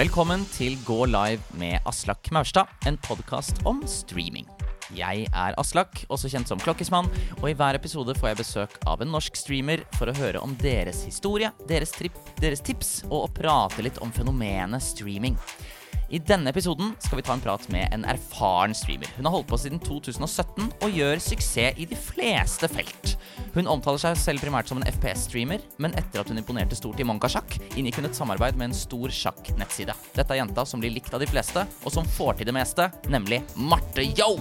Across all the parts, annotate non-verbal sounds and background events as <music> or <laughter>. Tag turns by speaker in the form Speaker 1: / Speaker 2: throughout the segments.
Speaker 1: Velkommen til Gå live med Aslak Maurstad, en podkast om streaming. Jeg er Aslak, også kjent som Klokkismann, og i hver episode får jeg besøk av en norsk streamer for å høre om deres historie, deres, trip, deres tips og å prate litt om fenomenet streaming. I denne episoden skal vi ta en prat med en erfaren streamer. Hun har holdt på siden 2017 og gjør suksess i de fleste felt. Hun omtaler seg selv primært som en FPS-streamer, men etter at hun imponerte stort i Monkasjakk, inngikk hun et samarbeid med en stor sjakk-nettside. Dette er jenta som blir likt av de fleste, og som får til det meste, nemlig Marte Yo!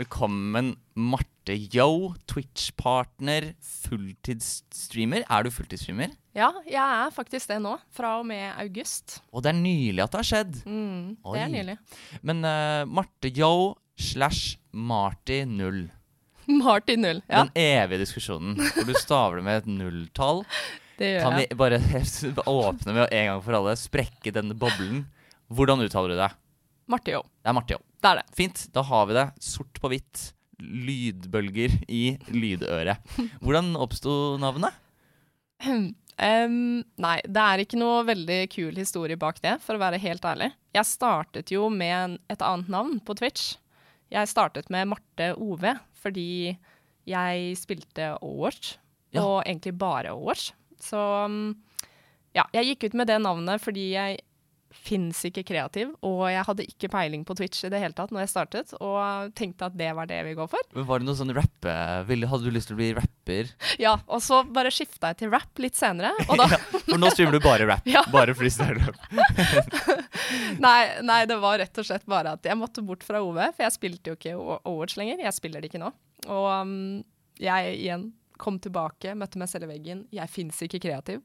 Speaker 1: Velkommen, Marte Yo, Twitch-partner, fulltidsstreamer. Er du fulltidsstreamer?
Speaker 2: Ja, jeg er faktisk det nå. Fra og med august.
Speaker 1: Og det er nylig at det har skjedd.
Speaker 2: Mm,
Speaker 1: Oi.
Speaker 2: det er nylig.
Speaker 1: Men uh, Marte Yo slash Marty null. <laughs>
Speaker 2: Marty null, Ja,
Speaker 1: Den evige diskusjonen. hvor du staver det med et nulltall. <laughs>
Speaker 2: det gjør
Speaker 1: Kan vi
Speaker 2: jeg.
Speaker 1: bare <laughs> åpne med å en gang for alle, sprekke denne boblen? Hvordan uttaler du det?
Speaker 2: Marte Jo.
Speaker 1: Det er Marte Yo.
Speaker 2: Det er det.
Speaker 1: Fint, da har vi det sort på hvitt. Lydbølger i lydøret. Hvordan oppsto navnet?
Speaker 2: Um, nei, det er ikke noe veldig kul historie bak det, for å være helt ærlig. Jeg startet jo med et annet navn på Twitch. Jeg startet med Marte OV fordi jeg spilte Overwatch,
Speaker 1: Ja.
Speaker 2: og egentlig bare Overwatch. Så um, ja, jeg gikk ut med det navnet fordi jeg fins ikke kreativ, og jeg hadde ikke peiling på Twitch i det hele tatt når jeg startet, og tenkte at det var det vi går for.
Speaker 1: Men Var det noe sånn rappe... Hadde du lyst til å bli rapper? <laughs>
Speaker 2: Ja, og så bare skifta jeg til rap litt senere, og da <laughs>
Speaker 1: Ja, for nå streamer du bare rap. <laughs>
Speaker 2: Ja.
Speaker 1: Bare freestyle-rap.
Speaker 2: Nei, nei, det var rett og slett bare at jeg måtte bort fra OV, for jeg spilte jo ikke Overwatch lenger. Jeg spiller det ikke nå. Og um, jeg igjen kom tilbake, møtte meg selv i veggen. Jeg fins ikke kreativ.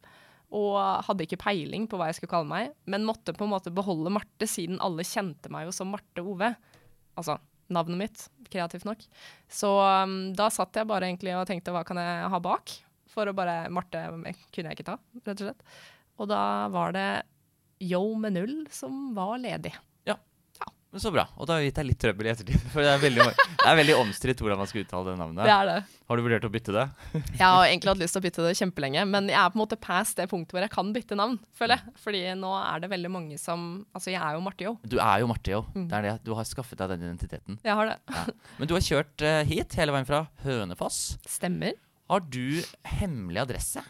Speaker 2: Og hadde ikke peiling på hva jeg skulle kalle meg, men måtte på en måte beholde Marte, siden alle kjente meg jo som Marte Ove. Altså navnet mitt, kreativt nok. Så um, da satt jeg bare egentlig og tenkte hva kan jeg ha bak? For å bare Marte kunne jeg ikke ta, rett og slett. Og da var det Yo med null som var ledig.
Speaker 1: Ja, Men Så bra. Og da har vi gitt deg litt trøbbel i ettertid. <laughs> For det er veldig, det er veldig omstridt hvordan man skal uttale det navnet.
Speaker 2: Det er det.
Speaker 1: Har du vurdert å bytte det? <laughs>
Speaker 2: Jeg har egentlig hatt lyst til å bytte det kjempelenge, men jeg er på en måte past det punktet hvor jeg kan bytte navn, føler jeg. Fordi nå er det veldig mange som Altså, jeg er jo Marte.
Speaker 1: Du er jo Marte, jo.
Speaker 2: Mm.
Speaker 1: Det er det. Du har skaffet deg den identiteten.
Speaker 2: Jeg har det.
Speaker 1: Ja. Men du har kjørt uh, hit hele veien fra Hønefoss.
Speaker 2: Stemmer.
Speaker 1: Har du hemmelig adresse?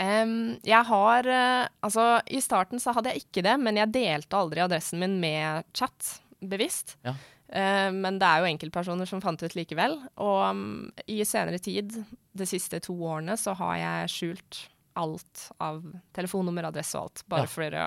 Speaker 2: Um, jeg har uh, Altså, i starten så hadde jeg ikke det, men jeg delte aldri adressen min med chat, bevisst.
Speaker 1: Ja.
Speaker 2: Eh, men det er jo enkeltpersoner som fant ut likevel. Og mm, i senere tid, de siste to årene, så har jeg skjult alt av telefonnummer, adresse og alt. Bare
Speaker 1: Ja.
Speaker 2: for å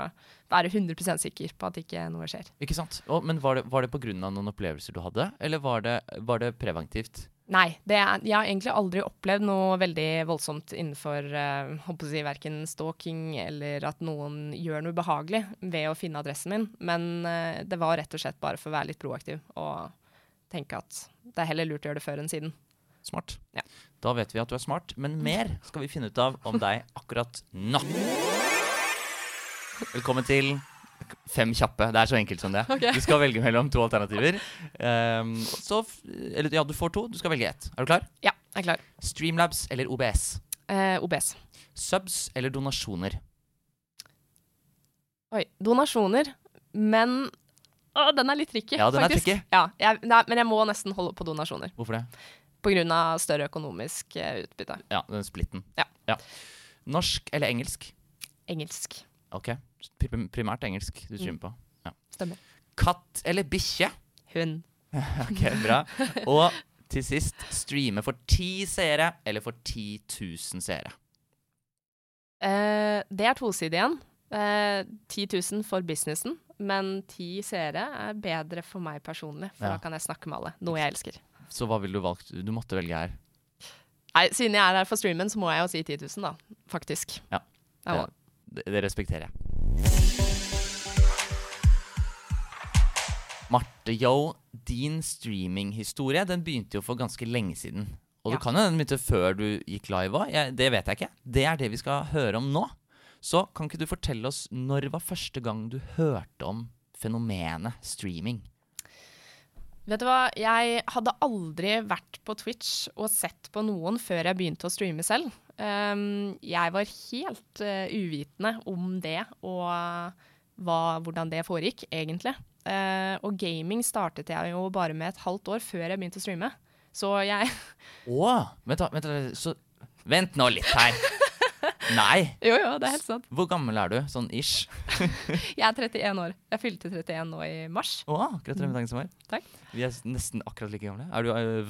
Speaker 2: være 100% sikker på at ikke noe skjer.
Speaker 1: Ikke sant? Og, men var det, var det pga. noen opplevelser du hadde, eller var det, var det preventivt?
Speaker 2: Nei, det er, jeg har egentlig aldri opplevd noe veldig voldsomt innenfor uh, si, verken stalking eller at noen gjør noe ubehagelig ved å finne adressen min. Men uh, det var rett og slett bare for å være litt proaktiv og tenke at det er heller lurt å gjøre det før enn siden.
Speaker 1: Smart.
Speaker 2: Ja.
Speaker 1: Da vet vi at du er smart, men mer skal vi finne ut av om deg akkurat nå. <laughs> Velkommen til Fem kjappe. Det er så enkelt som det.
Speaker 2: Okay.
Speaker 1: Du skal velge mellom to alternativer. Um, så, eller ja, du får to. Du skal velge ett. Er du klar?
Speaker 2: Ja, jeg er klar.
Speaker 1: Streamlabs eller OBS?
Speaker 2: Eh, OBS.
Speaker 1: Subs eller donasjoner?
Speaker 2: Oi, donasjoner. Men å, den er litt tricky,
Speaker 1: Ja, den er
Speaker 2: faktisk.
Speaker 1: tricky.
Speaker 2: Ja, jeg, nei, men jeg må nesten holde på donasjoner.
Speaker 1: Hvorfor det?
Speaker 2: Av større økonomisk eh, utbytte.
Speaker 1: Ja, den splitten.
Speaker 2: Ja.
Speaker 1: Norsk eller engelsk?
Speaker 2: Engelsk.
Speaker 1: Ok, primært engelsk du streamer på.
Speaker 2: Stemmer.
Speaker 1: Katt eller bikkje?
Speaker 2: Hun. <laughs>
Speaker 1: Ok, bra. Og til sist, streame for ti seere eller for 10 000 seere?
Speaker 2: Uh, det er tosidig igjen. Uh, 10 000 for businessen, men ti seere er bedre for meg personlig, for
Speaker 1: Ja.
Speaker 2: da kan jeg snakke med alle. Noe jeg elsker.
Speaker 1: Så hva ville du valgt? Du måtte velge her.
Speaker 2: Nei, Siden jeg er her for streamen, så må jeg jo si 10 000, da. Faktisk.
Speaker 1: Ja. Det, det respekterer jeg. Marte Yo, din streaminghistorie den begynte jo for ganske lenge siden. Og
Speaker 2: Ja.
Speaker 1: du kan jo den begynte før du gikk live òg. Det vet jeg ikke. Det er det vi skal høre om nå. Så kan ikke du fortelle oss når var første gang du hørte om fenomenet streaming?
Speaker 2: Vet du hva, jeg hadde aldri vært på Twitch og sett på noen før jeg begynte å streame selv. Um, jeg var helt uh, uvitende om det og hva, hvordan det foregikk, egentlig. Uh, og gaming startet jeg jo bare med et halvt år før jeg begynte å streame. Så jeg <laughs>
Speaker 1: Å! Vent, vent, så, vent nå litt her. Nei! <laughs>
Speaker 2: Jo, jo, det er helt sant.
Speaker 1: Hvor gammel er du, sånn ish? <laughs>
Speaker 2: Jeg er 31 år. Jeg fylte 31 nå i mars.
Speaker 1: Å, gratulerer med dagen som var.
Speaker 2: Takk.
Speaker 1: Vi er nesten akkurat like gamle. Er du uh,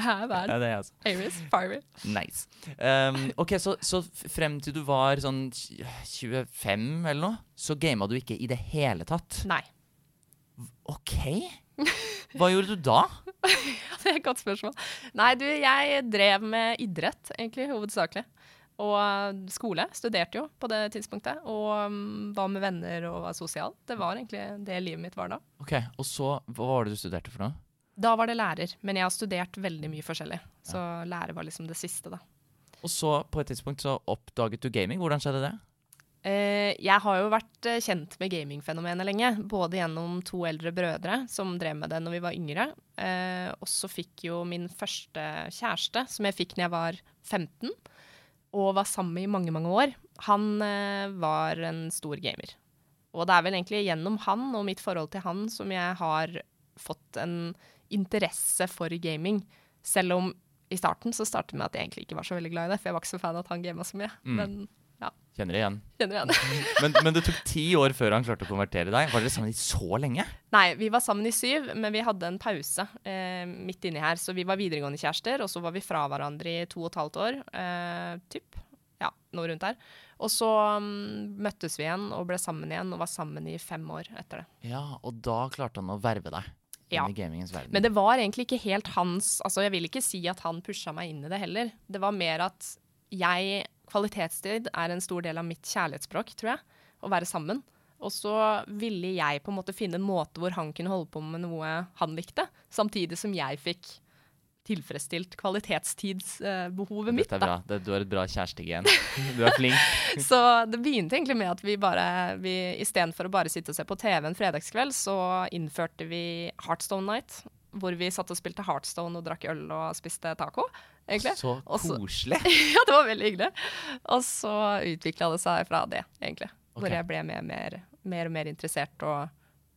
Speaker 1: vær?
Speaker 2: Jeg er
Speaker 1: Ja, det er jeg altså.
Speaker 2: Aries, fiery.
Speaker 1: Nice. Um, ok, så, så frem til du var sånn 25 eller noe, så gama du ikke i det hele tatt?
Speaker 2: Nei.
Speaker 1: Ok. Hva gjorde du da? <laughs>
Speaker 2: Det er et godt spørsmål. Nei, du, jeg drev med idrett, egentlig, hovedsakelig. Og uh, skole. Studerte jo på det tidspunktet. Og um, var med venner og var sosial. Det var egentlig det livet mitt var da.
Speaker 1: Ok, Og så, hva var det du studerte for noe?
Speaker 2: Da var det lærer, men jeg har studert veldig mye forskjellig. Så lærer var liksom det siste, da.
Speaker 1: Og så, på et tidspunkt, så oppdaget du gaming. Hvordan skjedde det?
Speaker 2: Eh, jeg har jo vært eh, kjent med gamingfenomenet lenge. Både gjennom to eldre brødre som drev med det når vi var yngre. Eh, og så fikk jo min første kjæreste, som jeg fikk når jeg var 15, og var sammen med i mange, mange år, han eh, var en stor gamer. Og det er vel egentlig gjennom han og mitt forhold til han som jeg har fått en interesse for gaming. Selv om i starten så startet med at jeg egentlig ikke var så veldig glad i det, for jeg var ikke så fan av at han gama så mye.
Speaker 1: Mm.
Speaker 2: Men
Speaker 1: Kjenner det igjen.
Speaker 2: kjenner igjen. <laughs>
Speaker 1: Men, men det tok ti år før han klarte å konvertere deg. Var dere sammen i så lenge?
Speaker 2: Nei, vi var sammen i syv, men vi hadde en pause eh, midt inni her. Så vi var videregående kjærester, og så var vi fra hverandre i to og et halvt år. Eh, typ. Ja, noe rundt der. Og så um, møttes vi igjen og ble sammen igjen, og var sammen i fem år etter det.
Speaker 1: Ja, og da klarte han å verve deg inn i gamingens verden.
Speaker 2: Men det var egentlig ikke helt hans Altså, jeg vil ikke si at han pusha meg inn i det heller. Det var mer at jeg Kvalitetstid er en stor del av mitt kjærlighetsspråk, tror jeg. Å være sammen. Og så ville jeg på en måte finne en måte hvor han kunne holde på med noe han likte, samtidig som jeg fikk tilfredsstilt kvalitetstidsbehovet mitt.
Speaker 1: Dette er bra. Det, du har et bra kjærestegen. Du er flink. <laughs>
Speaker 2: Så det begynte egentlig med at vi bare vi, Istedenfor å bare sitte og se på TV en fredagskveld, så innførte vi Heartstone Night. Hvor vi satt og spilte Heartstone og drakk øl og spiste taco. egentlig.
Speaker 1: Så koselig. <laughs>
Speaker 2: ja, det var veldig hyggelig. Og så utvikla det seg fra det, egentlig. Hvor jeg ble mer, mer, mer og mer interessert og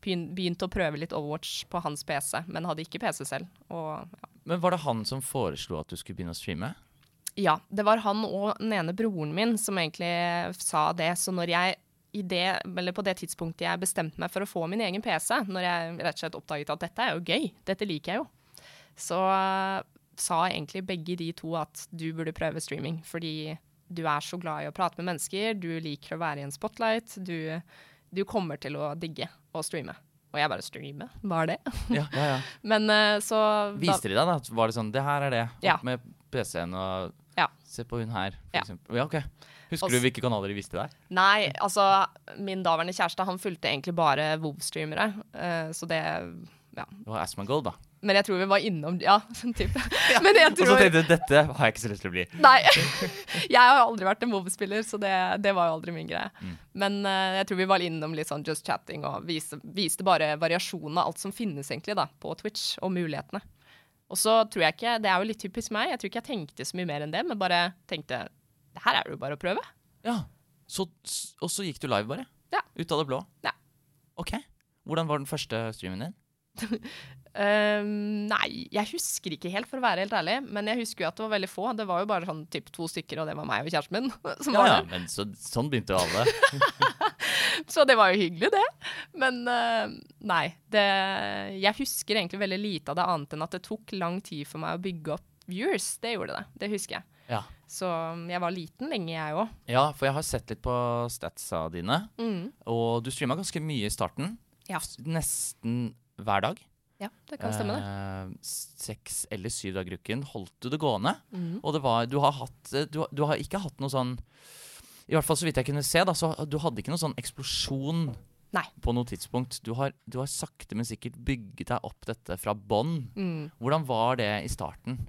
Speaker 2: begyn- begynte å prøve litt Overwatch på hans PC, men hadde ikke PC selv. Og ja.
Speaker 1: Men var det han som foreslo at du skulle begynne å streame?
Speaker 2: ja, det var han og den ene broren min som egentlig sa det. Så når jeg i det, eller på det tidspunktet jeg bestemte meg for å få min egen PC, når jeg rett og slett oppdaget at dette er jo gøy, dette liker jeg jo, så eh, sa egentlig begge de to at du burde prøve streaming, fordi du er så glad i å prate med mennesker, du liker å være i en spotlight, du, du kommer til å digge å streame. Og jeg bare streame, hva er det? <laughs>
Speaker 1: Ja, ja, ja.
Speaker 2: Men uh, så
Speaker 1: Viste de deg, da? Var det sånn Det her er det. Opp med PC-en og
Speaker 2: Ja.
Speaker 1: Se på hun her, for
Speaker 2: Ja.
Speaker 1: eksempel. Ja, ok. Husker du hvilke kanaler de viste deg?
Speaker 2: Nei, altså min daværende kjæreste han fulgte egentlig bare WoW-streamere, uh, så det ja.
Speaker 1: Det var Asmongold, da.
Speaker 2: Men jeg tror vi var innom Ja, <laughs> sånn type. Men jeg
Speaker 1: Og så tenkte du dette har jeg ikke så lyst til å bli.
Speaker 2: Nei. <laughs> jeg har aldri vært en WoW-spiller, så det, det var jo aldri min greie.
Speaker 1: Mm.
Speaker 2: Men uh, jeg tror vi var innom litt sånn just chatting og viste, viste bare variasjonen av alt som finnes egentlig da, på Twitch, og mulighetene. Og så tror jeg ikke Det er jo litt typisk meg. Jeg tror ikke jeg tenkte så mye mer enn det, men bare tenkte det her er det jo bare å prøve.
Speaker 1: Ja. Så, og så gikk du live, bare?
Speaker 2: Ja.
Speaker 1: Ut av det blå?
Speaker 2: Ja.
Speaker 1: Ok. Hvordan var den første streamen din? <laughs>
Speaker 2: Ehm, nei, jeg husker ikke helt, for å være helt ærlig. Men jeg husker jo at det var veldig få. Det var jo bare sånn typ to stykker, og det var meg og kjæresten min. <laughs> som
Speaker 1: Ja,
Speaker 2: var
Speaker 1: ja, men så, sånn begynte jo alle. <laughs>
Speaker 2: Så det var jo hyggelig, det. Men uh, nei. Det, jeg husker egentlig veldig lite av det, annet enn at det tok lang tid for meg å bygge opp viewers. Det gjorde det. Det husker jeg.
Speaker 1: Ja.
Speaker 2: Så um, jeg var liten lenge, jeg òg.
Speaker 1: ja, for jeg har sett litt på statsa dine,
Speaker 2: Mm.
Speaker 1: og du streama ganske mye i starten.
Speaker 2: Ja.
Speaker 1: Nesten hver dag.
Speaker 2: Ja, det kan stemme, det.
Speaker 1: Eh, seks eller syv dager i uken holdt du det gående.
Speaker 2: Mm.
Speaker 1: Og det var, du har hatt eh, du, du har ikke hatt noe sånn I hvert fall så vidt jeg kunne se, da, så du hadde ikke noe sånn eksplosjon
Speaker 2: Nei.
Speaker 1: på noe tidspunkt. Du har, du har sakte, men sikkert bygget deg opp dette fra bånn.
Speaker 2: Mm.
Speaker 1: Hvordan var det i starten?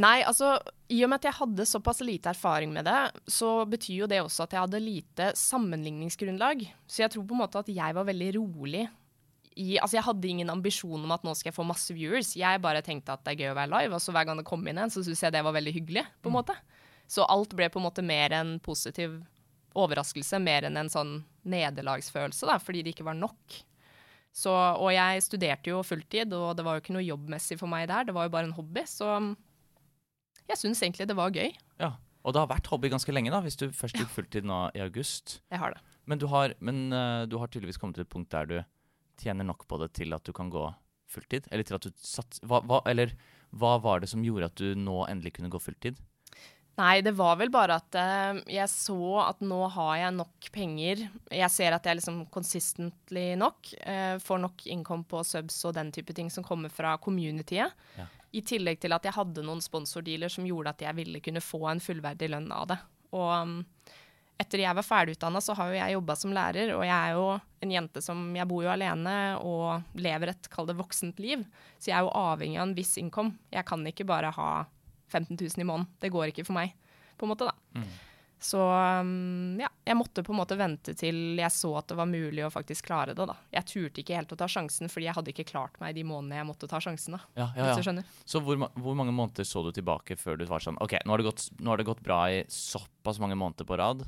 Speaker 2: Nei, altså i og med at jeg hadde såpass lite erfaring med det, så betyr jo det også at jeg hadde lite sammenligningsgrunnlag. Så jeg tror på en måte at jeg var veldig rolig. I, altså Jeg hadde ingen ambisjon om at nå skal jeg få masse viewers. Jeg bare tenkte at det er gøy å være live, og så hver gang det kom inn en, så syntes jeg det var veldig hyggelig. på en måte. Så alt ble på en måte mer en positiv overraskelse, mer enn en sånn nederlagsfølelse, da, fordi det ikke var nok. Så, og jeg studerte jo fulltid, og det var jo ikke noe jobbmessig for meg der, det var jo bare en hobby. Så jeg syns egentlig det var gøy.
Speaker 1: Ja. Og det har vært hobby ganske lenge, da, hvis du først gikk fulltid nå i august.
Speaker 2: Jeg har det.
Speaker 1: Men du har, men, uh, du har tydeligvis kommet til et punkt der du tjener nok på det til at du kan gå fulltid? Eller til at du sats... Hva, hva, eller hva var det som gjorde at du nå endelig kunne gå fulltid?
Speaker 2: Nei, det var vel bare at uh, jeg så at nå har jeg nok penger. Jeg ser at jeg liksom consistently nok. Uh, får nok income på subs og den type ting som kommer fra communityet. Ja. I tillegg til at jeg hadde noen sponsordealer som gjorde at jeg ville kunne få en fullverdig lønn av det. Og um, etter jeg var ferdigutdanna, så har jo jeg jobba som lærer, og jeg er jo en jente som Jeg bor jo alene og lever et, kall det, voksent liv. Så jeg er jo avhengig av en viss innkom. Jeg kan ikke bare ha 15 000 i måneden. Det går ikke for meg, på en måte, da. Mm. Så um, ja, jeg måtte på en måte vente til jeg så at det var mulig å faktisk klare det, da. Jeg turte ikke helt å ta sjansen, fordi jeg hadde ikke klart meg de månedene jeg måtte ta sjansen, da.
Speaker 1: Ja, ja, ja. Så hvor, hvor, mange måneder så du tilbake før du var sånn OK, nå har, det gått, har det gått bra i såpass mange måneder på rad.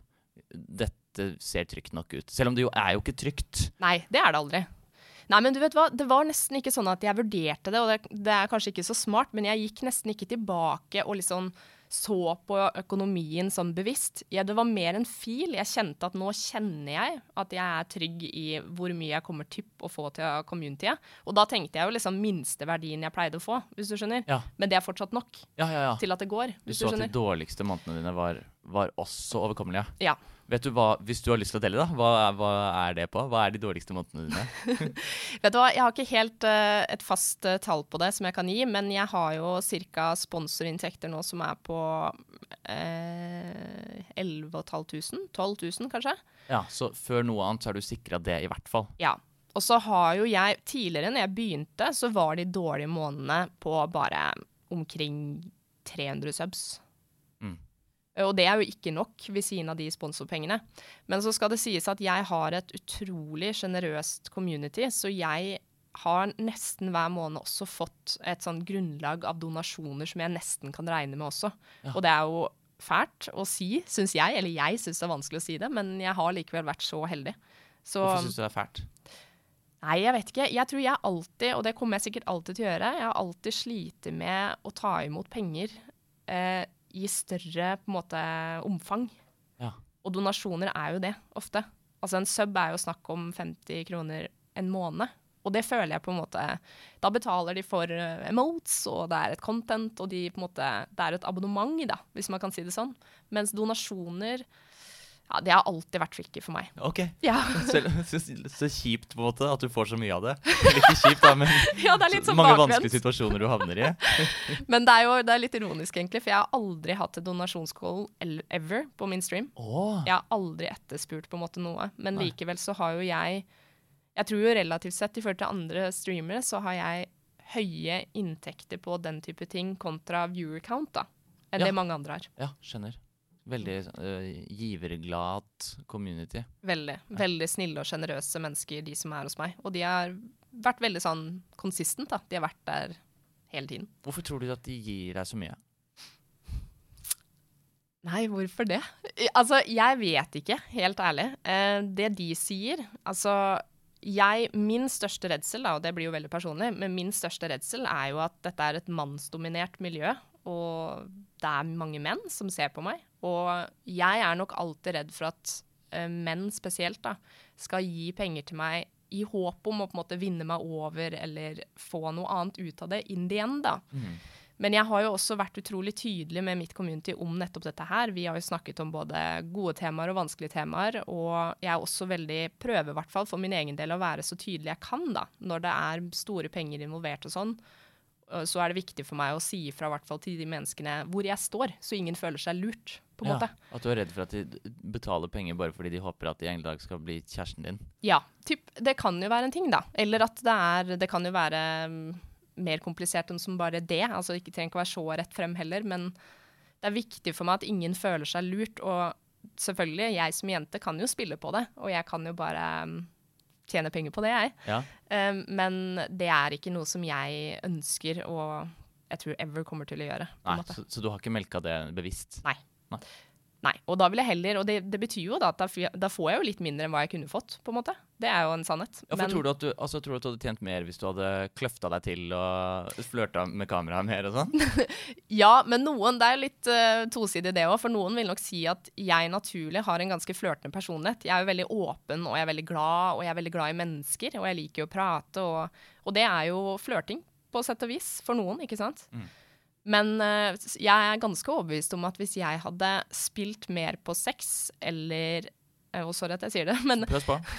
Speaker 1: Dette ser trygt nok ut. Selv om det jo er jo ikke trygt.
Speaker 2: Nei, det er det aldri. Nei, men du vet hva, det var nesten ikke sånn at jeg vurderte det, og det, det er kanskje ikke så smart, men jeg gikk nesten ikke tilbake og liksom så på økonomien sånn bevisst. Ja, det var mer en fil. Jeg kjente at nå kjenner jeg at jeg er trygg i hvor mye jeg kommer til å få til communityet. Og da tenkte jeg jo liksom minsteverdien jeg pleide å få, hvis du skjønner. Ja. Men det er fortsatt nok
Speaker 1: ja, ja,
Speaker 2: til at det går.
Speaker 1: Hvis du, så du at de dårligste månedene dine var, var også overkommelige?
Speaker 2: Ja.
Speaker 1: Vet du hva, Hvis du har lyst til å dele, da, hva, hva er det på? Hva er de dårligste månedene dine? <laughs>
Speaker 2: Vet du hva, Jeg har ikke helt uh, et fast uh, tall på det som jeg kan gi, men jeg har jo ca. sponsorinntekter nå som er på uh, 11 500. 12 000, kanskje.
Speaker 1: Ja, Så før noe annet så er du sikra det, i hvert fall.
Speaker 2: Ja. Og så har jo jeg Tidligere, når jeg begynte, så var de dårlige månedene på bare omkring 300 subs. Eh, og det er jo ikke nok ved siden av de sponsorpengene. Men så skal det sies at jeg har et utrolig sjenerøst community, så jeg har nesten hver måned også fått et sånn grunnlag av donasjoner som jeg nesten kan regne med også. Ja. Og det er jo fælt å si, syns jeg. Eller jeg syns det er vanskelig å si det, men jeg har likevel vært så heldig.
Speaker 1: Så, Hvorfor syns du det er fælt?
Speaker 2: Nei, jeg vet ikke. Jeg tror jeg alltid, og det kommer jeg sikkert alltid til å gjøre, jeg har alltid slitt med å ta imot penger. Eh, i større måte omfang. Ja. Og donasjoner er jo det, ofte. Altså En sub er jo snakk om 50 kroner en måned. Og det føler jeg på en måte Da betaler de for uh, emotes, og det er et content, og de måte Det er et abonnement, da, hvis man kan si det sånn. Mens donasjoner ja, det har alltid vært tricky for meg.
Speaker 1: Ok. Ja. <laughs> så, så, så, kjipt på en måte at du får så mye av det. <laughs> Ikke kjipt, da, men <laughs> ja, sånn mange bakvendt. vanskelige situasjoner du havner i.
Speaker 2: men det er jo det er litt ironisk, egentlig, for jeg har aldri hatt et donasjonscall ever på min stream.
Speaker 1: Oh.
Speaker 2: Jeg har aldri etterspurt på en måte noe, men likevel så har jo jeg Jeg tror jo relativt sett i forhold til andre streamere, så har jeg høye inntekter på den type ting kontra viewer count, da, enn ja. det mange andre har.
Speaker 1: Ja, skjønner. Veldig uh, giverglad community.
Speaker 2: Veldig. Ja. Veldig snille og sjenerøse mennesker, de som er hos meg. Og de har vært veldig sånn consistent, da. De har vært der hele tiden.
Speaker 1: Hvorfor tror du at de gir deg så mye?
Speaker 2: Nei, hvorfor det? Altså, jeg vet ikke, helt ærlig. Eh, det de sier Altså, jeg Min største redsel, da, og det blir jo veldig personlig, men min største redsel er jo at dette er et mannsdominert miljø. Og det er mange menn som ser på meg. Og jeg er nok alltid redd for at uh, menn spesielt da, skal gi penger til meg i håp om å på en måte vinne meg over eller få noe annet ut av det in the end. da. Mm. Men jeg har jo også vært utrolig tydelig med mitt community om nettopp dette her. Vi har jo snakket om både gode temaer og vanskelige temaer. Og jeg er også veldig prøver, i hvert fall for min egen del, å være så tydelig jeg kan da, når det er store penger involvert og sånn. Så er det viktig for meg å si ifra hvert fall til de menneskene hvor jeg står, så ingen føler seg lurt. På en ja, måte.
Speaker 1: At du er redd for at de betaler penger bare fordi de håper at de en dag skal bli kjæresten din?
Speaker 2: Ja, typ, det kan jo være en ting, da. Eller at det er Det kan jo være mer komplisert enn som bare det. Altså ikke trenger ikke å være så rett frem heller, men det er viktig for meg at ingen føler seg lurt. Og selvfølgelig, jeg som jente kan jo spille på det, og jeg kan jo bare um, tjene penger på det, jeg.
Speaker 1: Ja.
Speaker 2: Um, men det er ikke noe som jeg ønsker og jeg tror ever kommer til å gjøre.
Speaker 1: Nei, så, så, du har ikke melka det bevisst?
Speaker 2: Nei.
Speaker 1: Nei.
Speaker 2: Nei, og da vil jeg heller, og det, det betyr jo da at da, da får jeg jo litt mindre enn hva jeg kunne fått, på en måte. Det er jo en sannhet.
Speaker 1: Ja, for tror, du at du, altså, tror du at du hadde tjent mer hvis du hadde kløfta deg til og flørta med kameraet mer og sånn? <laughs>
Speaker 2: Ja, men noen, det er litt uh, tosidig det òg, for noen vil nok si at jeg naturlig har en ganske flørtende personlighet. Jeg er jo veldig åpen, og jeg er veldig glad, og jeg er veldig glad i mennesker, og jeg liker å prate, og, og det er jo flørting, på sett og vis, for noen, ikke sant?
Speaker 1: Mm.
Speaker 2: Men uh, jeg er ganske overbevist om at hvis jeg hadde spilt mer på sex, eller eh, og sorry at jeg sier det, men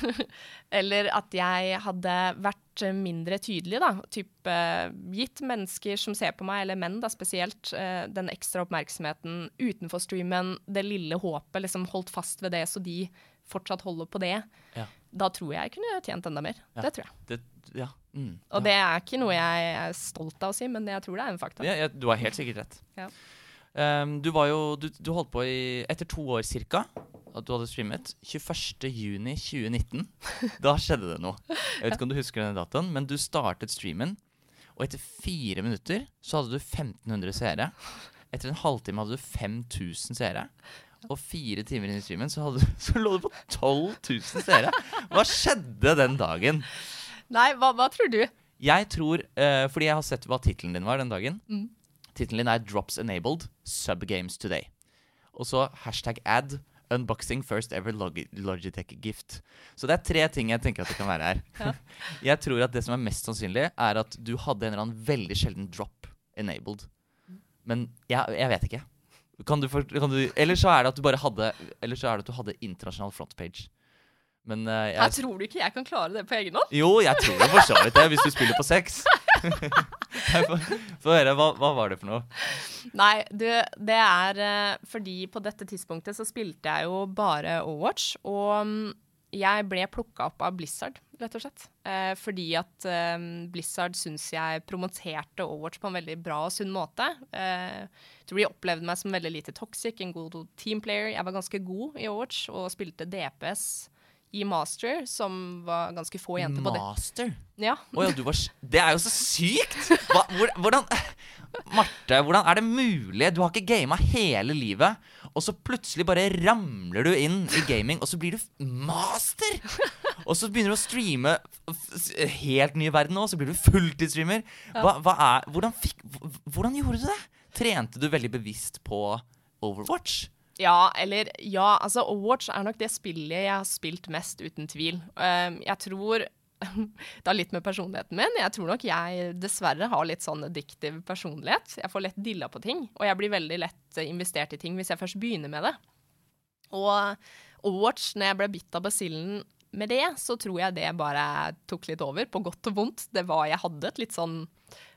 Speaker 2: <laughs> eller at jeg hadde vært eh, mindre tydelig, da. Typ uh, gitt mennesker som ser på meg, eller menn da spesielt, uh, den ekstra oppmerksomheten utenfor streamen, det lille håpet, liksom holdt fast ved det så de fortsatt holder på det.
Speaker 1: Ja.
Speaker 2: Da tror jeg jeg kunne tjent enda mer.
Speaker 1: Ja.
Speaker 2: Det tror jeg.
Speaker 1: Det, ja. Mm,
Speaker 2: Og
Speaker 1: ja.
Speaker 2: det er ikke noe jeg er stolt av å si, men jeg tror det er en fakta.
Speaker 1: Ja, du har helt sikkert rett.
Speaker 2: Ja.
Speaker 1: Um, du var jo du, du holdt på i Etter to år cirka at du hadde streamet. 21.6.2019. <laughs> Da skjedde det noe. Jeg vet ikke om du husker denne datoen, men du startet streamen. Og etter fire minutter så hadde du 1500 seere. Etter en halvtime hadde du 5000 seere. Og fire timer inn i streamen så, hadde, <laughs> så lå du på 12 000 seere. Hva skjedde den dagen?
Speaker 2: Nei, hva, hva tror du?
Speaker 1: Jeg tror, uh, fordi jeg har sett hva tittelen din var den dagen.
Speaker 2: Mm.
Speaker 1: Tittelen din er 'Drops Enabled Subgames Today'. Og så hashtag ad 'Unboxing first ever log Logitech gift'. Så det er tre ting jeg tenker at det kan være her.
Speaker 2: Ja. <laughs>
Speaker 1: jeg tror at det som er mest sannsynlig, er at du hadde en eller annen veldig sjelden drop enabled. Men jeg, jeg vet ikke. Kan du, for, kan du Eller så er det at du bare hadde Eller så er det at du hadde internasjonal frontpage. Men uh, jeg,
Speaker 2: Jeg tror du ikke jeg kan klare det på egen hånd?
Speaker 1: jo, jeg tror jo for så vidt det, hvis du spiller på sex. <laughs> Få høre, hva, hva var det for noe?
Speaker 2: Nei, du, det er uh, fordi på dette tidspunktet så spilte jeg jo bare Overwatch, og um, jeg ble plukka opp av Blizzard, rett og slett. Eh, fordi at eh, Blizzard syns jeg promoterte Overwatch på en veldig bra og sunn måte. Eh, tror de opplevde meg som veldig lite toxic, en god teamplayer. Jeg var ganske god i Overwatch og spilte DPS i Master, som var ganske få jenter på det.
Speaker 1: Master?
Speaker 2: Ja.
Speaker 1: Oh, ja, du var Det er jo så sykt! Hva, hvordan Marte, hvordan er det mulig? Du har ikke gama hele livet, og så plutselig bare ramler du inn i gaming, og så blir du master! Og så begynner du å streame helt ny verden og så blir du fulltidsstreamer. Hva, hva er hvordan, fikk, hvordan gjorde du det? Trente du veldig bevisst på Overwatch?
Speaker 2: Ja, eller ja, altså Overwatch er nok det spillet jeg har spilt mest, uten tvil. Um, jeg tror <laughs> Det har litt med personligheten min. Jeg tror nok jeg dessverre har litt sånn addictive personlighet. Jeg får lett dilla på ting, og jeg blir veldig lett eh, investert i ting hvis jeg først begynner med det. Og Overwatch, når jeg ble bitt av basillen med det, så tror jeg det bare tok litt over, på godt og vondt. Det var, Jeg hadde et litt sånn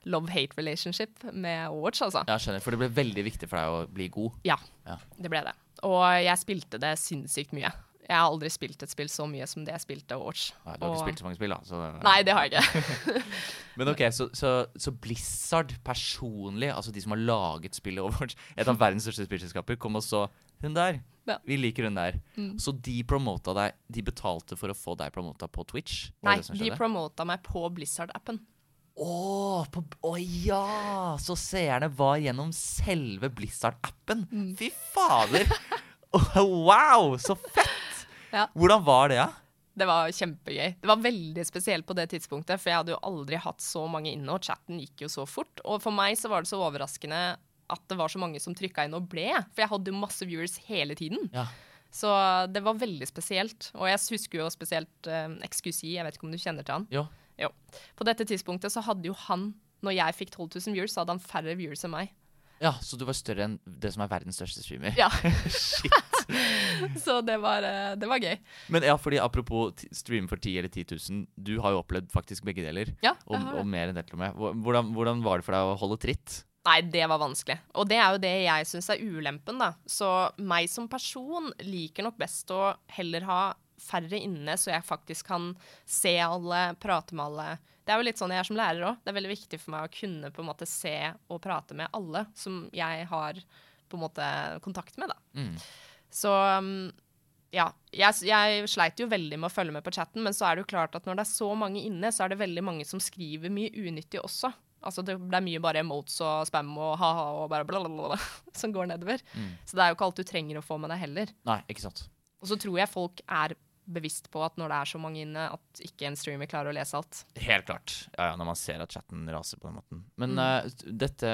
Speaker 2: love-hate relationship med Overwatch, altså.
Speaker 1: Ja, skjønner. For det ble veldig viktig for deg å bli god.
Speaker 2: Ja,
Speaker 1: Ja.
Speaker 2: det ble det. Og jeg spilte det sinnssykt mye. Jeg har aldri spilt et spill så mye som det jeg spilte Overwatch.
Speaker 1: Nei, du har ikke spilt så mange spill, da. Så
Speaker 2: Nei, det har jeg ikke. <laughs>
Speaker 1: Men ok, så, så, så Blizzard personlig, altså de som har laget spillet Overwatch, et av verdens største spillselskaper, kom og så Hun der.
Speaker 2: Ja.
Speaker 1: Vi liker hun der.
Speaker 2: Mm.
Speaker 1: Så de promota deg De betalte for å få deg promota på Twitch?
Speaker 2: Nei, de promota meg på Blizzard-appen.
Speaker 1: Å, oh, oh ja! Så seerne var gjennom selve Blizzard-appen.
Speaker 2: Mm.
Speaker 1: Fy fader! <laughs> Oh, wow, så fett!
Speaker 2: Ja.
Speaker 1: Hvordan var det, ja?
Speaker 2: Det var kjempegøy. Det var veldig spesielt på det tidspunktet, for jeg hadde jo aldri hatt så mange inne, og chatten gikk jo så fort. Og for meg så var det så overraskende at det var så mange som trykka inn og ble, for jeg hadde jo masse viewers hele tiden.
Speaker 1: Ja.
Speaker 2: Så det var veldig spesielt. Og jeg husker jo spesielt uh, XQC, jeg vet ikke om du kjenner til han?
Speaker 1: Jo.
Speaker 2: Jo. På dette tidspunktet så hadde jo han, når jeg fikk 12 000 viewers, så hadde han færre viewers enn meg.
Speaker 1: ja, så du var større enn det som er verdens største streamer?
Speaker 2: Ja. <laughs>
Speaker 1: Shit. <laughs> <laughs>
Speaker 2: så det var, eh, det var gøy.
Speaker 1: Men ja, fordi apropos stream streame for 10 eller 10 000, du har jo opplevd faktisk begge deler.
Speaker 2: Ja,
Speaker 1: Og, og mer enn det til og med. Hvordan, hvordan var det for deg å holde tritt?
Speaker 2: Nei, det var vanskelig. Og det er jo det jeg syns er ulempen, da. Så meg som person liker nok best å heller ha færre inne, så jeg faktisk kan se alle, prate med alle. Det er jo litt sånn jeg er som lærer òg. Det er veldig viktig for meg å kunne på en måte se og prate med alle som jeg har på en måte kontakt med, da.
Speaker 1: Mm.
Speaker 2: Så um, ja. Jeg, jeg sleit jo veldig med å følge med på chatten, men så er det jo klart at når det er så mange inne, så er det veldig mange som skriver mye unyttig også. Altså det, det er mye bare emotes og spam og ha-ha og bare blablabla <laughs> som går nedover.
Speaker 1: Mm.
Speaker 2: Så det er jo ikke alt du trenger å få med deg heller.
Speaker 1: Nei, ikke sant.
Speaker 2: Og så tror jeg folk er bevisst på at når det er så mange inne, at ikke en streamer klarer å lese alt.
Speaker 1: Helt klart. Ja, ja, når man ser at chatten raser på den måten. Men
Speaker 2: Mm.
Speaker 1: uh, dette,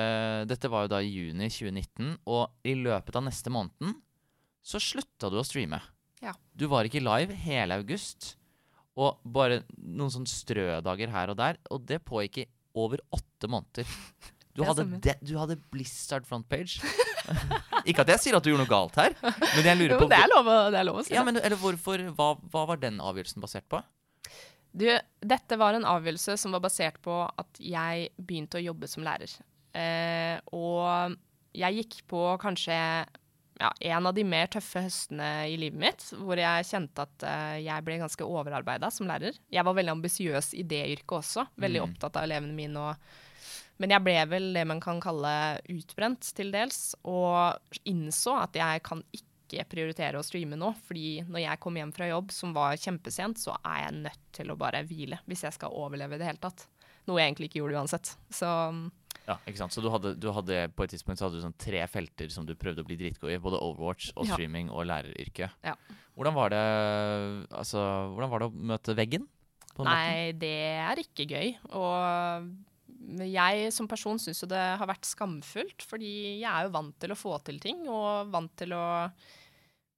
Speaker 1: dette var jo da i juni 2019, og i løpet av neste måneden så slutta du å streame.
Speaker 2: Ja.
Speaker 1: Du var ikke live hele august, og bare noen sånne strødager her og der, og det pågikk i over åtte måneder. <laughs> Du hadde, de, du hadde Blizzard frontpage. <laughs> ikke at jeg sier at du gjorde noe galt her, men jeg lurer
Speaker 2: Jo,
Speaker 1: på
Speaker 2: det er lov det er lov å si.
Speaker 1: ja, men, eller hvorfor, hva, hva var den avgjørelsen basert på?
Speaker 2: Du, dette var en avgjørelse som var basert på at jeg begynte å jobbe som lærer. Eh, og jeg gikk på kanskje ja, en av de mer tøffe høstene i livet mitt, hvor jeg kjente at uh, jeg ble ganske overarbeida som lærer. Jeg var veldig ambisiøs i det yrket også, veldig
Speaker 1: Mm.
Speaker 2: opptatt av elevene mine. Og, men jeg ble vel det man kan kalle utbrent til dels, og innså at jeg kan ikke prioritere å streame nå, fordi når jeg kom hjem fra jobb, som var kjempesent, så er jeg nødt til å bare hvile hvis jeg skal overleve i det hele tatt. Noe jeg egentlig ikke gjorde uansett. Så
Speaker 1: Ja, ikke sant? Så du hadde, du hadde på et tidspunkt så hadde du sånn tre felter som du prøvde å bli dritgod i. Både Overwatch og streaming og læreryrket.
Speaker 2: Ja.
Speaker 1: Hvordan var det altså, hvordan var det å møte veggen?
Speaker 2: Nei, det er ikke gøy. Og jeg som person syns jo det har vært skamfullt, fordi jeg er jo vant til å få til ting, og vant til å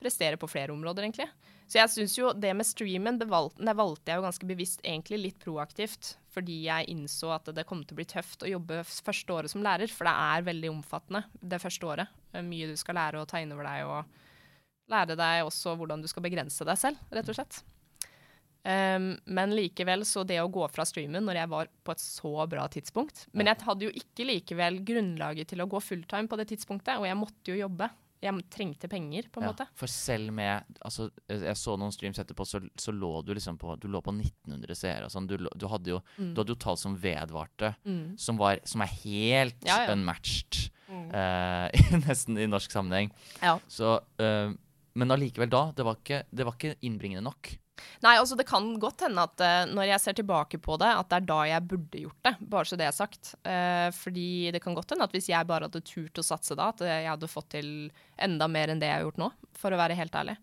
Speaker 2: prestere på flere områder, egentlig. Så jeg syns jo det med streamen, det valgte, det valgte jeg jo ganske bevisst egentlig litt proaktivt, fordi jeg innså at det kom til å bli tøft å jobbe første året som lærer, for det er veldig omfattende det første året. Er mye du skal lære å ta inn over deg, og lære deg også hvordan du skal begrense deg selv, rett og slett. Um, men likevel, så det å gå fra streamen når jeg var på et så bra tidspunkt Men jeg hadde jo ikke likevel grunnlaget til å gå fulltime på det tidspunktet, og jeg måtte jo jobbe. Jeg trengte penger, på en
Speaker 1: Ja,
Speaker 2: måte.
Speaker 1: For selv med altså, Jeg så noen streams etterpå, så, så lå du liksom på Du lå på 1900 seere sånn. Du, du, hadde jo,
Speaker 2: Mm.
Speaker 1: du hadde jo tall som vedvarte,
Speaker 2: Mm.
Speaker 1: som, var, som er helt
Speaker 2: Ja, ja.
Speaker 1: unmatched.
Speaker 2: Mm. <laughs>
Speaker 1: Uh, nesten i norsk sammenheng.
Speaker 2: Ja.
Speaker 1: Så uh, Men allikevel da, det var, ikke, det var ikke innbringende nok.
Speaker 2: Nei, altså det kan godt hende at uh, når jeg ser tilbake på det, at det er da jeg burde gjort det. Bare så det er sagt. Uh, fordi det kan godt hende at hvis jeg bare hadde turt å satse da, at jeg hadde fått til enda mer enn det jeg har gjort nå, for å være helt ærlig.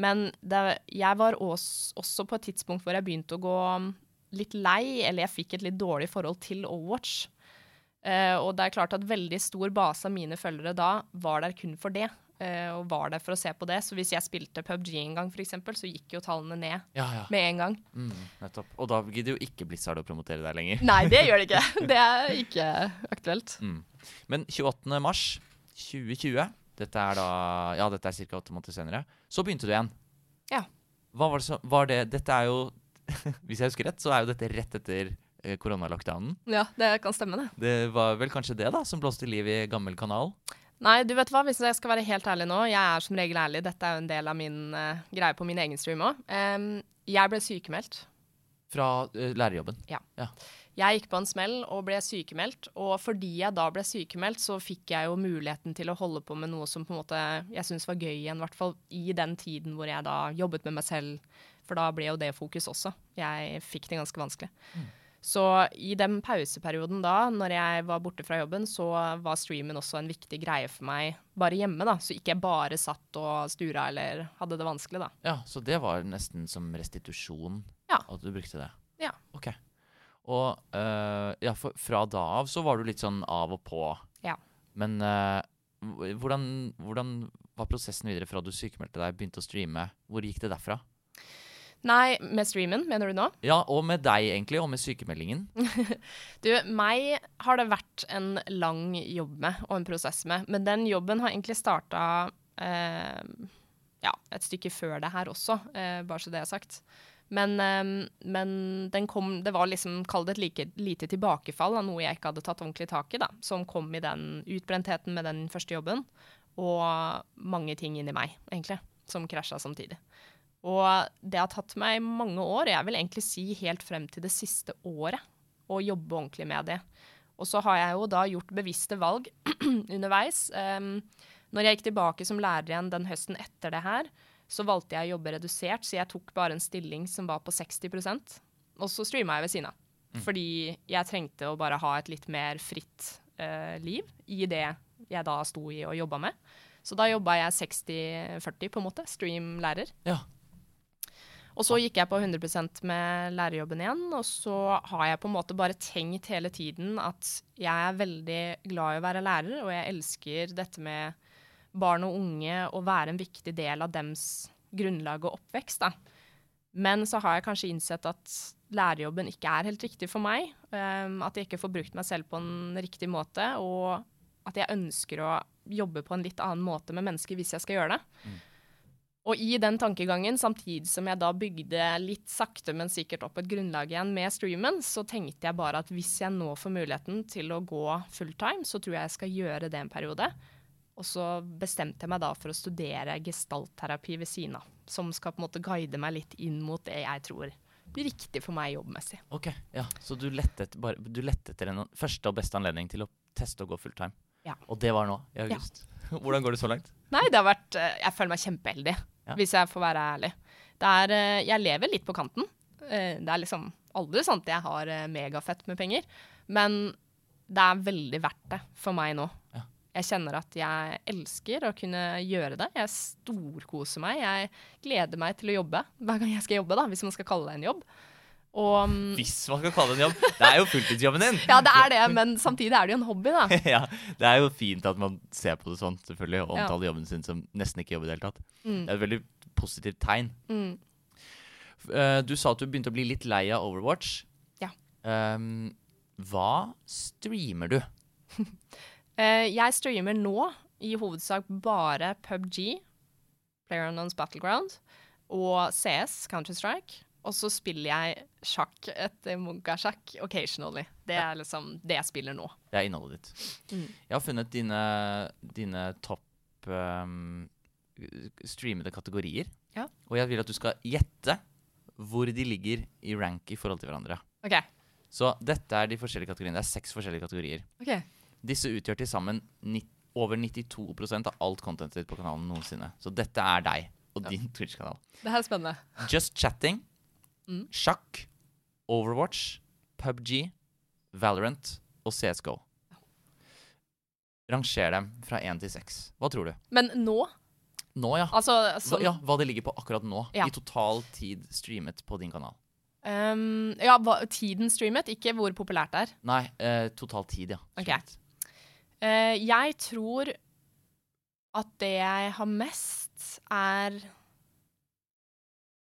Speaker 2: Men det, jeg var også, også på et tidspunkt hvor jeg begynte å gå litt lei, eller jeg fikk et litt dårlig forhold til Overwatch. Uh, og det er klart at veldig stor base av mine følgere da var der kun for det. Eh, og var der for å se på det. Så hvis jeg spilte PubG en gang, for eksempel, så gikk jo tallene ned
Speaker 1: Ja, ja.
Speaker 2: med en gang.
Speaker 1: Mm, nettopp. Og da gidder jo ikke Blizzard å promotere deg lenger.
Speaker 2: Nei, det gjør det ikke. <laughs> Det er ikke aktuelt.
Speaker 1: Mm. Men 28. mars 2020, dette er da Ja, dette er ca. åtte måneder senere, så begynte du igjen.
Speaker 2: Ja.
Speaker 1: Hva var det som Var det Dette er jo <laughs> Hvis jeg husker rett, så er jo dette rett etter eh, koronalockdownen.
Speaker 2: Ja, det kan stemme, det.
Speaker 1: Det var vel kanskje det da som blåste liv i gammel kanal?
Speaker 2: Nei, du vet hva, hvis jeg skal være helt ærlig nå, jeg er som regel ærlig, dette er jo en del av min uh, greie på min egen stream òg. jeg ble sykemeldt.
Speaker 1: Fra uh, lærerjobben.
Speaker 2: Jeg gikk på en smell og ble sykemeldt, og fordi jeg da ble sykemeldt, så fikk jeg jo muligheten til å holde på med noe som på en måte jeg syntes var gøy igjen, i hvert fall i den tiden hvor jeg da jobbet med meg selv, for da ble jo det fokus også. Jeg fikk det ganske vanskelig. Så i den pauseperioden da, når jeg var borte fra jobben, så var streamen også en viktig greie for meg, bare hjemme, da, så ikke jeg bare satt og stura eller hadde det vanskelig, da.
Speaker 1: Ja, Så det var nesten som restitusjon
Speaker 2: Ja.
Speaker 1: at du brukte det?
Speaker 2: Ja.
Speaker 1: Ok. Og uh, ja, for, fra da av så var du litt sånn av og på.
Speaker 2: Ja.
Speaker 1: Men uh, hvordan, hvordan var prosessen videre fra du sykemeldte deg, begynte å streame? Hvor gikk det derfra?
Speaker 2: Nei, med streamen, mener du nå?
Speaker 1: Ja, og med deg egentlig, og med sykemeldingen. <laughs>
Speaker 2: Du, meg har det vært en lang jobb med, og en prosess med. Men den jobben har egentlig starta eh, ja, et stykke før det her også, eh, bare så det er sagt. Men, eh, men den kom Det var liksom, kall det et like, lite tilbakefall av noe jeg ikke hadde tatt ordentlig tak i, da. Som kom i den utbrentheten med den første jobben. Og mange ting inni meg, egentlig, som krasja samtidig. Og det har tatt meg mange år, jeg vil egentlig si helt frem til det siste året, å jobbe ordentlig med det. Og så har jeg jo da gjort bevisste valg <clears throat> underveis. Um, når jeg gikk tilbake som lærer igjen den høsten etter det her, så valgte jeg å jobbe redusert, så jeg tok bare en stilling som var på 60% og så streama jeg ved siden av. Fordi jeg trengte å bare ha et litt mer fritt uh, liv i det jeg da sto i og jobba med. Så da jobba jeg 60-40, på en måte. Stream-lærer.
Speaker 1: Ja.
Speaker 2: Og så gikk jeg på 100% med lærerjobben igjen, og så har jeg på en måte bare tenkt hele tiden at jeg er veldig glad i å være lærer, og jeg elsker dette med barn og unge å være en viktig del av dems grunnlag og oppvekst. Da. Men så har jeg kanskje innsett at lærerjobben ikke er helt riktig for meg. Um, at jeg ikke får brukt meg selv på en riktig måte, og at jeg ønsker å jobbe på en litt annen måte med mennesker hvis jeg skal gjøre det. Og i den tankegangen, samtidig som jeg da bygde litt sakte, men sikkert opp et grunnlag igjen med streamen, så tenkte jeg bare at hvis jeg nå får muligheten til å gå fulltime, så tror jeg jeg skal gjøre det en periode. Og så bestemte jeg meg da for å studere gestaltterapi ved siden av. Som skal på en måte guide meg litt inn mot det jeg tror blir riktig for meg jobbmessig.
Speaker 1: Ok, ja. Så du lette etter, bare, du lette etter en første og beste anledning til å teste å gå fulltime?
Speaker 2: Ja.
Speaker 1: Og det var nå, i august? <laughs> Hvordan går det så langt?
Speaker 2: Nei, det har vært eh, Jeg føler meg kjempeheldig,
Speaker 1: Ja.
Speaker 2: hvis jeg får være ærlig. Er eh, Jeg lever litt på kanten. Eh, Det er liksom aldri sånn at jeg har eh, megafett med penger, men det er veldig verdt det for meg nå.
Speaker 1: Ja.
Speaker 2: Jeg kjenner at jeg elsker å kunne gjøre det. Jeg storkoser meg. Jeg gleder meg til å jobbe hver gang jeg skal jobbe, da, hvis man skal kalle det en jobb. Og mm,
Speaker 1: Hvis man skal kalle det en jobb. Det er jo fulltidsjobben din! <laughs>
Speaker 2: Ja, det er det, men samtidig er det jo en hobby, da. <laughs>
Speaker 1: ja, det er jo fint at man ser på det sånn, selvfølgelig, og
Speaker 2: Ja.
Speaker 1: omtaler jobben sin som nesten ikke jobb i det hele tatt.
Speaker 2: Mm.
Speaker 1: Det er et veldig positivt tegn.
Speaker 2: Mm.
Speaker 1: Eh, Du sa at du begynte å bli litt lei av Overwatch.
Speaker 2: Ja.
Speaker 1: Um, hva streamer du?
Speaker 2: uh, <laughs> jeg streamer nå i hovedsak bare PubG, PlayerUnknown's Battleground, og CS, Counter-Strike. Og så spiller jeg sjakk etter Munkasjakk occasionally. Det er liksom det jeg spiller nå.
Speaker 1: Det er innholdet ditt.
Speaker 2: Mm.
Speaker 1: Jeg har funnet dine, dine topp um, streamede kategorier.
Speaker 2: Ja.
Speaker 1: Og jeg vil at du skal gjette hvor de ligger i rank i forhold til hverandre.
Speaker 2: OK.
Speaker 1: Så dette er de forskjellige kategoriene. Det er seks forskjellige kategorier.
Speaker 2: ok.
Speaker 1: Disse utgjør til sammen over 92% av alt contentet på kanalen noensinne. Så dette er deg og din Twitch-kanal.
Speaker 2: Det her er spennende.
Speaker 1: Just chatting,
Speaker 2: Mm.
Speaker 1: sjakk, Overwatch, PubG, Valorant og CSGO. Ranger dem fra én til seks. Hva tror du?
Speaker 2: Men nå?
Speaker 1: Nå, ja.
Speaker 2: Altså
Speaker 1: Hva,
Speaker 2: sånn
Speaker 1: ja. Hva det ligger på akkurat nå,
Speaker 2: Ja.
Speaker 1: i total tid streamet på din kanal.
Speaker 2: Um, Ja, hva, tiden streamet, ikke hvor populært det er.
Speaker 1: Nei, uh, total tid, ja.
Speaker 2: Ok.
Speaker 1: streamet.
Speaker 2: Eh, jeg tror at det jeg har mest, er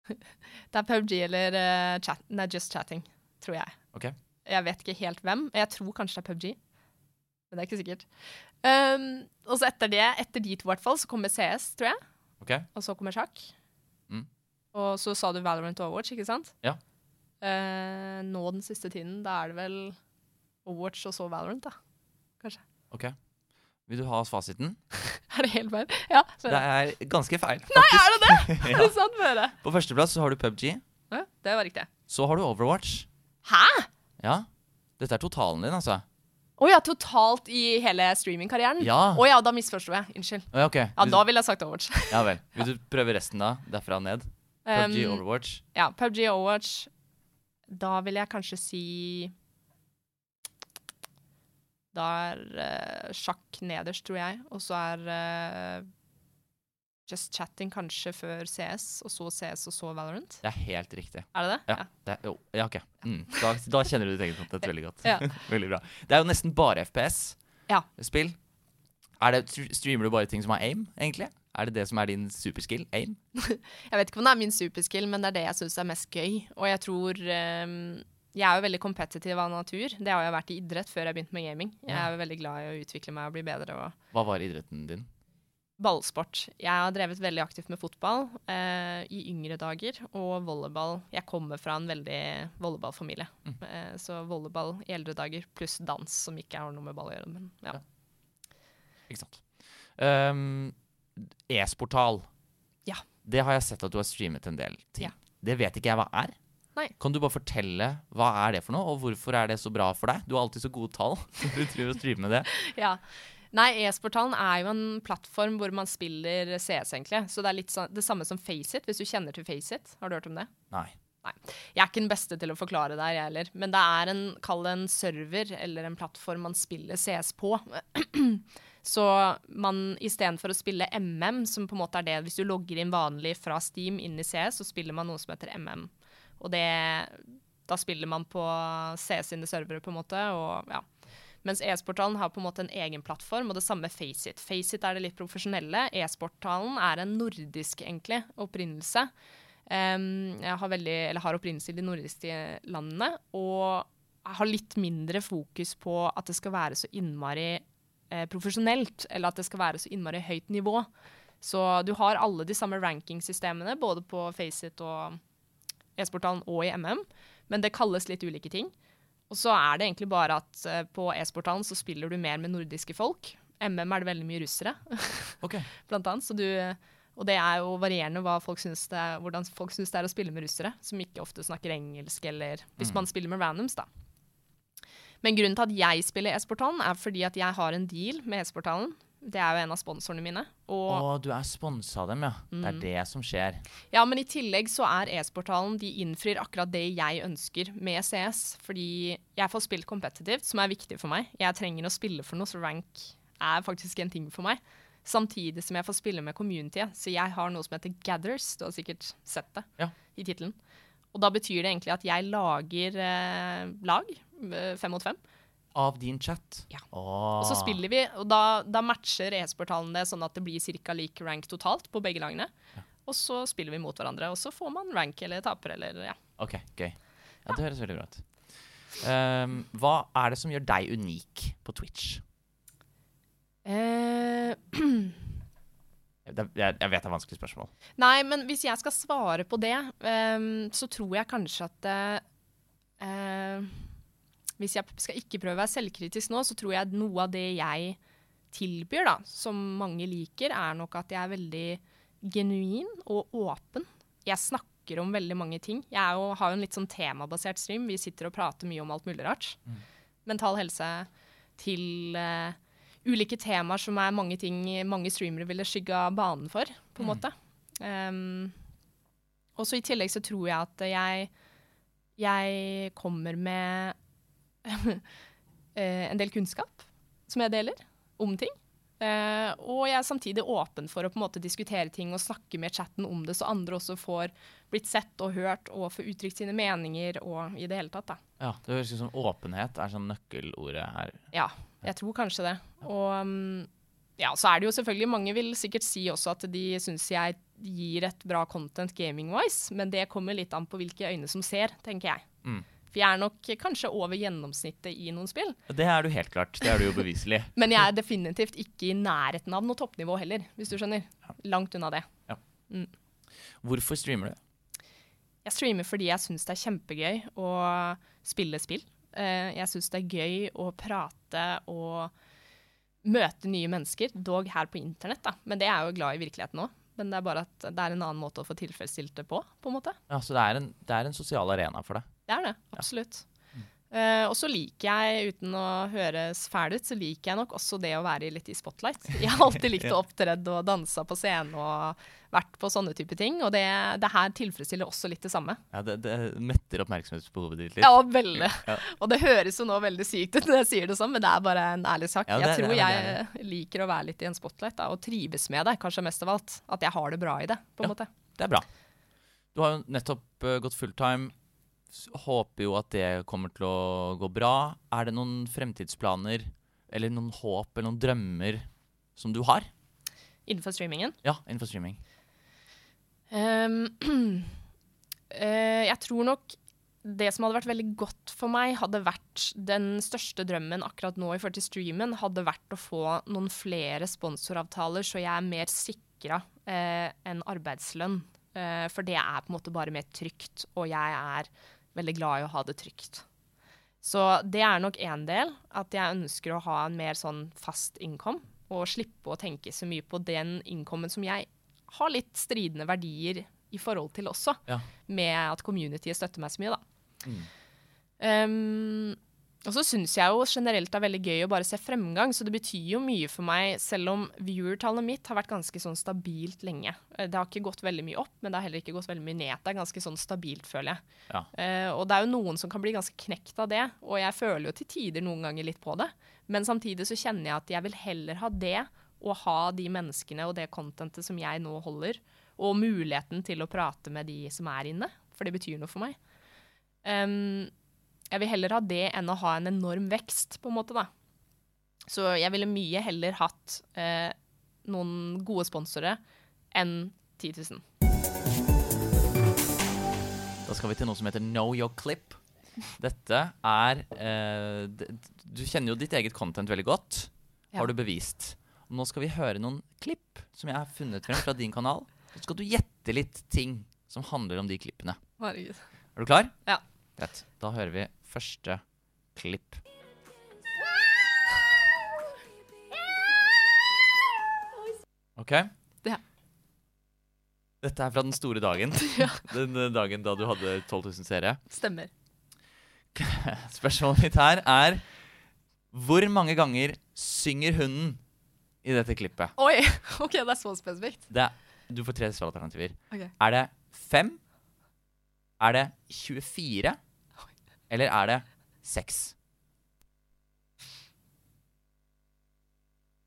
Speaker 2: <laughs> Det er PubG eller uh, chat, nei, Just Chatting, tror jeg.
Speaker 1: Okay.
Speaker 2: Jeg vet ikke helt hvem. Jeg tror kanskje det er PubG, men det er ikke sikkert. Um, og så etter det, etter de to i hvert fall, så kommer CS, tror jeg.
Speaker 1: Okay.
Speaker 2: Og så kommer sjakk.
Speaker 1: Mm.
Speaker 2: Og så sa du Valorant og Overwatch, ikke sant?
Speaker 1: Ja.
Speaker 2: Uh, nå den siste tiden, da er det vel Overwatch og så Valorant, da. Kanskje.
Speaker 1: ok. Vil du ha fasiten? <laughs>
Speaker 2: Er det helt feil? Ja.
Speaker 1: Det er ganske feil.
Speaker 2: Nei, er det det?
Speaker 1: ja. <laughs>
Speaker 2: Er det sant? Få.
Speaker 1: På førsteplass så har du PubG.
Speaker 2: Ja, det var riktig.
Speaker 1: Så har du Overwatch.
Speaker 2: Hæ?
Speaker 1: Ja. Dette er totalen din, altså.
Speaker 2: Å ja, totalt i hele streamingkarrieren?
Speaker 1: Ja.
Speaker 2: Å ja, da misforsto jeg. Unnskyld.
Speaker 1: Oh, ja, ok.
Speaker 2: Ja, da ville jeg sagt Overwatch. <laughs>
Speaker 1: ja vel. Vil du prøve resten da? Derfra ned? PubG,
Speaker 2: Um,
Speaker 1: Overwatch.
Speaker 2: Ja, PubG Overwatch. Da vil jeg kanskje si Da er uh, sjakk nederst, tror jeg. Og så er uh, Just Chatting kanskje før CS, og så CS, og så Valorant.
Speaker 1: Det er helt riktig.
Speaker 2: Er det det?
Speaker 1: Ja. Det er, jo, ja, ok. Mm. Da, da kjenner du ditt eget content veldig godt. <laughs>
Speaker 2: Ja. <laughs>
Speaker 1: veldig bra. Det er jo nesten bare FPS-spill.
Speaker 2: Ja.
Speaker 1: Er det, streamer du bare ting som har aim, egentlig? Er det det som er din superskill? Aim? <laughs>
Speaker 2: Jeg vet ikke om det er min superskill, men det er det jeg syns er mest gøy. Og jeg tror ehm, Jeg er jo veldig kompetitiv av natur. Det har jeg vært i idrett før jeg begynte med gaming. Jeg er jo veldig glad i å utvikle meg og bli bedre. og
Speaker 1: Hva var idretten din?
Speaker 2: Ballsport. Jeg har drevet veldig aktivt med fotball eh, i yngre dager, og volleyball. Jeg kommer fra en veldig volleyballfamilie.
Speaker 1: Mm.
Speaker 2: Eh, så volleyball i eldre dager pluss dans, som ikke har noe med ball å gjøre. Men ja.
Speaker 1: Ikke sant. Um, E-sportal.
Speaker 2: Ja.
Speaker 1: Det har jeg sett at du har streamet en del ting.
Speaker 2: Ja.
Speaker 1: Det vet ikke jeg hva er.
Speaker 2: Nei.
Speaker 1: Kan du bare fortelle hva er det for noe, og hvorfor er det så bra for deg? Du har alltid så gode tall. <laughs> du driver og streamer med det. <laughs>
Speaker 2: ja. Nei, e-sporthallen er jo en plattform hvor man spiller CS, egentlig. Så det er litt det samme som Faceit, hvis du kjenner til Faceit. Har du hørt om det?
Speaker 1: Nei.
Speaker 2: Nei. Jeg er ikke den beste til å forklare det her, jeg heller. Men det er en, kall det en server eller en plattform man spiller CS på. <clears throat> Så man istedenfor å spille MM, som på en måte er det Hvis du logger inn vanlig fra Steam inn i CS, så spiller man noe som heter MM. Og det Da spiller man på C sine servere, på en måte. Og ja. Mens e-sporthallen har på en måte en egen plattform, og det samme Faceit. Faceit er det litt profesjonelle. E-sporthallen er en nordisk, egentlig, opprinnelse. Um, jeg har, veldig, har opprinnelse i de nordiske landene, og har litt mindre fokus på at det skal være så innmari eh, profesjonelt, eller at det skal være så innmari høyt nivå. Så du har alle de samme rankingsystemene, både på Faceit og e-sporthallen og i MM, men det kalles litt ulike ting. Og så er det egentlig bare at uh, på e-sporthallen så spiller du mer med nordiske folk. MM er det veldig mye russere, <laughs>
Speaker 1: okay.
Speaker 2: blant annet. Så du, og det er jo varierende folk er, hvordan folk syns det er å spille med russere, som ikke ofte snakker engelsk, eller hvis mm. man spiller med randoms, da. Men grunnen til at jeg spiller e-sporthallen, er fordi at jeg har en deal med e-sporthallen det er jo en av sponsorene mine.
Speaker 1: Og Å, du er sponsa dem, ja. Mm. Det er mm. det som skjer.
Speaker 2: Ja, men i tillegg så er e-sporthallen De innfrir akkurat det jeg ønsker med CS. Fordi jeg får spilt kompetitivt, som er viktig for meg. Jeg trenger å spille for noe, så rank er faktisk en ting for meg. Samtidig som jeg får spille med community. Så jeg har noe som heter Gathers. Du har sikkert sett det
Speaker 1: ja.
Speaker 2: i tittelen. Og da betyr det egentlig at jeg lager eh, lag, eh, fem mot fem
Speaker 1: av din chat?
Speaker 2: Ja. Oh. Og så spiller vi, og da, da matcher e-sporthallen det sånn at det blir ca. lik rank totalt på begge lagene. Ja. Og så spiller vi mot hverandre, og så får man rank eller taper eller ja.
Speaker 1: OK, gøy. Ja, det høres veldig bra ut. Um, hva er det som gjør deg unik på Twitch? <clears throat>
Speaker 2: Uh,
Speaker 1: jeg, jeg, vet det er vanskelig spørsmål.
Speaker 2: Nei, men hvis jeg skal svare på det, um, så tror jeg kanskje at uh, hvis jeg skal ikke prøve å være selvkritisk nå, så tror jeg noe av det jeg tilbyr, da, som mange liker, er nok at jeg er veldig genuin og åpen. Jeg snakker om veldig mange ting. Jeg jo, har jo en litt sånn temabasert stream. Vi sitter og prater mye om alt mulig rart. Mm. Mental helse til uh, ulike temaer som er mange ting mange streamere ville skygga banen for, på en mm. måte. Um, og så i tillegg så tror jeg at jeg, jeg kommer med <laughs> en del kunnskap som jeg deler om ting. Uh, og jeg er samtidig åpen for å på en måte diskutere ting og snakke med chatten om det, så andre også får blitt sett og hørt og får uttrykt sine meninger og i det hele tatt. da.
Speaker 1: Ja, Det høres ut som åpenhet er sånn nøkkelordet her.
Speaker 2: Ja, jeg tror kanskje det. Og um, ja, så er det jo selvfølgelig Mange vil sikkert si også at de syns jeg gir et bra content gaming-wise, men det kommer litt an på hvilke øyne som ser, tenker jeg. Mm. For jeg er nok kanskje over gjennomsnittet i noen spill.
Speaker 1: Det er du helt klart. Det er du jo beviselig. <laughs>
Speaker 2: Men jeg er definitivt ikke i nærheten av noe toppnivå heller, hvis du skjønner. Langt unna det.
Speaker 1: Ja. Mm. Hvorfor streamer du?
Speaker 2: Jeg streamer fordi jeg syns det er kjempegøy å spille spill. Eh, jeg syns det er gøy å prate og møte nye mennesker, dog her på internett, da. Men det er jeg jo glad i virkeligheten òg. Men det er bare at det er en annen måte å få tilfredsstilt det på. på en måte.
Speaker 1: Ja, Så det er en, det er en sosial arena for deg?
Speaker 2: Det er det, absolutt. Ja. Uh, og så liker jeg, uten å høres fæl ut, så liker jeg nok også det å være litt i spotlight. Jeg har alltid <laughs> likt å opptrede og danse på scenen og vært på sånne type ting. Og det, det her tilfredsstiller også litt det samme.
Speaker 1: Ja, Det, det metter oppmerksomhetsbehovet ditt litt.
Speaker 2: Ja, veldig. <laughs> Ja. Og det høres jo nå veldig sykt ut når jeg sier det sånn, men det er bare en ærlig sak. Ja, jeg tror jeg liker å være litt i en spotlight da, og trives med det, kanskje mest av alt. At jeg har det bra i det, på en måte.
Speaker 1: Det er bra. Du har jo nettopp uh, gått fulltime håper jo at det kommer til å gå bra. Er det noen fremtidsplaner eller noen håp eller noen drømmer som du har?
Speaker 2: Innenfor streamingen?
Speaker 1: Ja, innenfor streaming.
Speaker 2: Um, uh, <clears throat> jeg tror nok det som hadde vært veldig godt for meg, hadde vært den største drømmen akkurat nå i forhold til streamen, hadde vært å få noen flere sponsoravtaler, så jeg er mer sikra uh, enn arbeidslønn. Uh, for det er på en måte bare mer trygt, og jeg er veldig glad i å ha det trygt. Så det er nok én del, at jeg ønsker å ha en mer sånn fast innkom. Og slippe å tenke så mye på den innkommen som jeg har litt stridende verdier i forhold til også. Ja. Med at communityet støtter meg så mye, da. Mm. Um, Og så syns jeg jo generelt det er veldig gøy å bare se fremgang, så det betyr jo mye for meg, selv om viewertallet mitt har vært ganske sånn stabilt lenge. Eh, Det har ikke gått veldig mye opp, men det har heller ikke gått veldig mye ned. Det er ganske sånn stabilt, føler jeg.
Speaker 1: Ja.
Speaker 2: Uh, og det er jo noen som kan bli ganske knekt av det, og jeg føler jo til tider noen ganger litt på det. Men samtidig så kjenner jeg at jeg vil heller ha det, og ha de menneskene og det contentet som jeg nå holder, og muligheten til å prate med de som er inne, for det betyr noe for meg. Em, jeg vil heller ha det enn å ha en enorm vekst, på en måte, da. Så jeg ville mye heller hatt eh, noen gode sponsorer enn 10 000.
Speaker 1: Da skal vi til noe som heter Know Your Clip. Dette er eh, Du kjenner jo ditt eget content veldig godt,
Speaker 2: Ja.
Speaker 1: har du bevist. Nå skal vi høre noen klipp som jeg har funnet frem fra din kanal. Så skal du gjette litt ting som handler om de klippene.
Speaker 2: Herregud.
Speaker 1: Er du klar?
Speaker 2: Ja.
Speaker 1: Rett. Da hører vi første klipp. OK?
Speaker 2: Ja.
Speaker 1: Dette er fra den store dagen. <laughs> Den eh, dagen da du hadde 12 000 seere.
Speaker 2: Stemmer. <laughs>
Speaker 1: Spørsmålet mitt her er Hvor mange ganger synger hunden i dette klippet?
Speaker 2: Oi! <laughs> OK, det er så spesifikt.
Speaker 1: Det du får tre svaralternativer.
Speaker 2: Okay.
Speaker 1: Er det fem? Er det 24? Eller er det seks?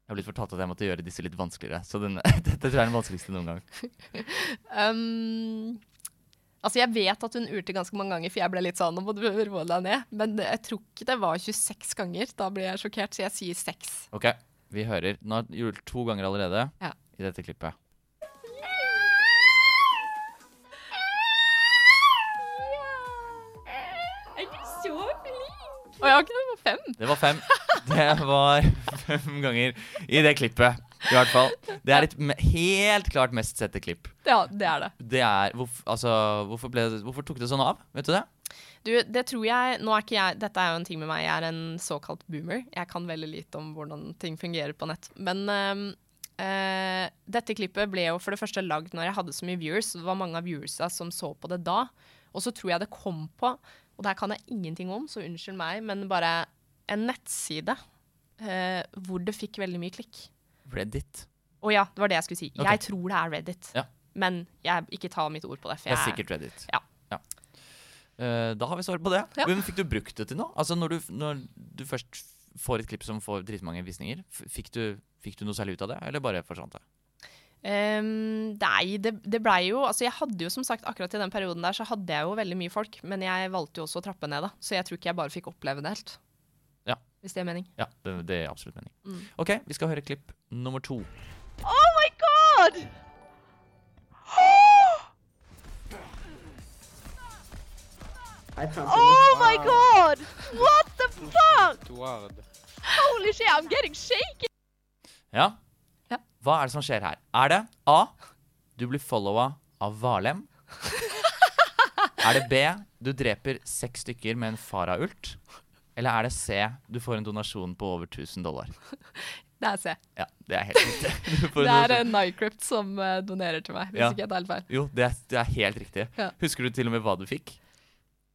Speaker 1: Jeg har blitt fortalt at jeg måtte gjøre disse litt vanskeligere, så den, <laughs> dette tror jeg er den vanskeligste noen gang.
Speaker 2: Um, altså, jeg vet at hun urte ganske mange ganger, for jeg ble litt sånn Nå må du roe deg ned. Men jeg tror ikke det var 26 ganger. Da blir jeg sjokkert, så jeg sier 6.
Speaker 1: Ok, vi hører. Nå har du gjort to ganger allerede
Speaker 2: Ja.
Speaker 1: i dette klippet.
Speaker 2: Ja, ok, det var fem.
Speaker 1: Det var fem. Det var fem ganger i det klippet, i hvert fall. Det er et helt klart mest sette klipp.
Speaker 2: Ja, det er det.
Speaker 1: Det er hvorf, Altså, hvorfor, ble, hvorfor tok det sånn av? Vet du det?
Speaker 2: Du, det tror jeg Nå er ikke jeg Dette er jo en ting med meg. Jeg er en såkalt boomer. Jeg kan veldig lite om hvordan ting fungerer på nett. Men øh, øh, dette klippet ble jo for det første lagd når jeg hadde så mye viewers. Det var mange av viewersa som så på det da. Og så tror jeg det kom på, og det her kan jeg ingenting om, så unnskyld meg, men bare en nettside eh, hvor det fikk veldig mye klikk.
Speaker 1: Reddit.
Speaker 2: Og ja, det var det jeg skulle si.
Speaker 1: Okay.
Speaker 2: Jeg tror det er Reddit.
Speaker 1: Ja.
Speaker 2: Men jeg ikke ta mitt ord på det.
Speaker 1: Det er sikkert Reddit.
Speaker 2: Ja.
Speaker 1: Eh, da har vi svar på det.
Speaker 2: Ja.
Speaker 1: Men fikk du brukt det til noe? Altså Når du, når du først får et klipp som får dritmange visninger, fikk du, fikk du noe særlig ut av det, eller bare forsvant det?
Speaker 2: Ehm, nei, det, det blei jo Altså, jeg hadde jo som sagt akkurat i den perioden der, så hadde jeg jo veldig mye folk. Men jeg valgte jo også å trappe ned, da. Så jeg tror ikke jeg bare fikk oppleve det helt.
Speaker 1: Ja.
Speaker 2: Hvis det er mening.
Speaker 1: Ja, det, det er absolutt mening.
Speaker 2: Mm.
Speaker 1: OK, vi skal høre klipp nummer to.
Speaker 3: Oh my god! Oh my god! What the fuck? Holy shit, I'm getting shaken!
Speaker 1: Ja.
Speaker 2: Ja.
Speaker 1: Hva er det som skjer her? Er det A. Du blir followa av Valem? er det B. Du dreper seks stykker med en farault? Eller er det C. Du får en donasjon på over 1000 dollar?
Speaker 2: Det er C.
Speaker 1: Ja, det er helt riktig. <laughs> Du får en
Speaker 2: Det er uh, Nycrypt som eh, donerer til meg, hvis
Speaker 1: Ja.
Speaker 2: ikke jeg tar helt feil.
Speaker 1: Jo, det er, det er helt riktig.
Speaker 2: Ja.
Speaker 1: Husker du til og med hva du fikk?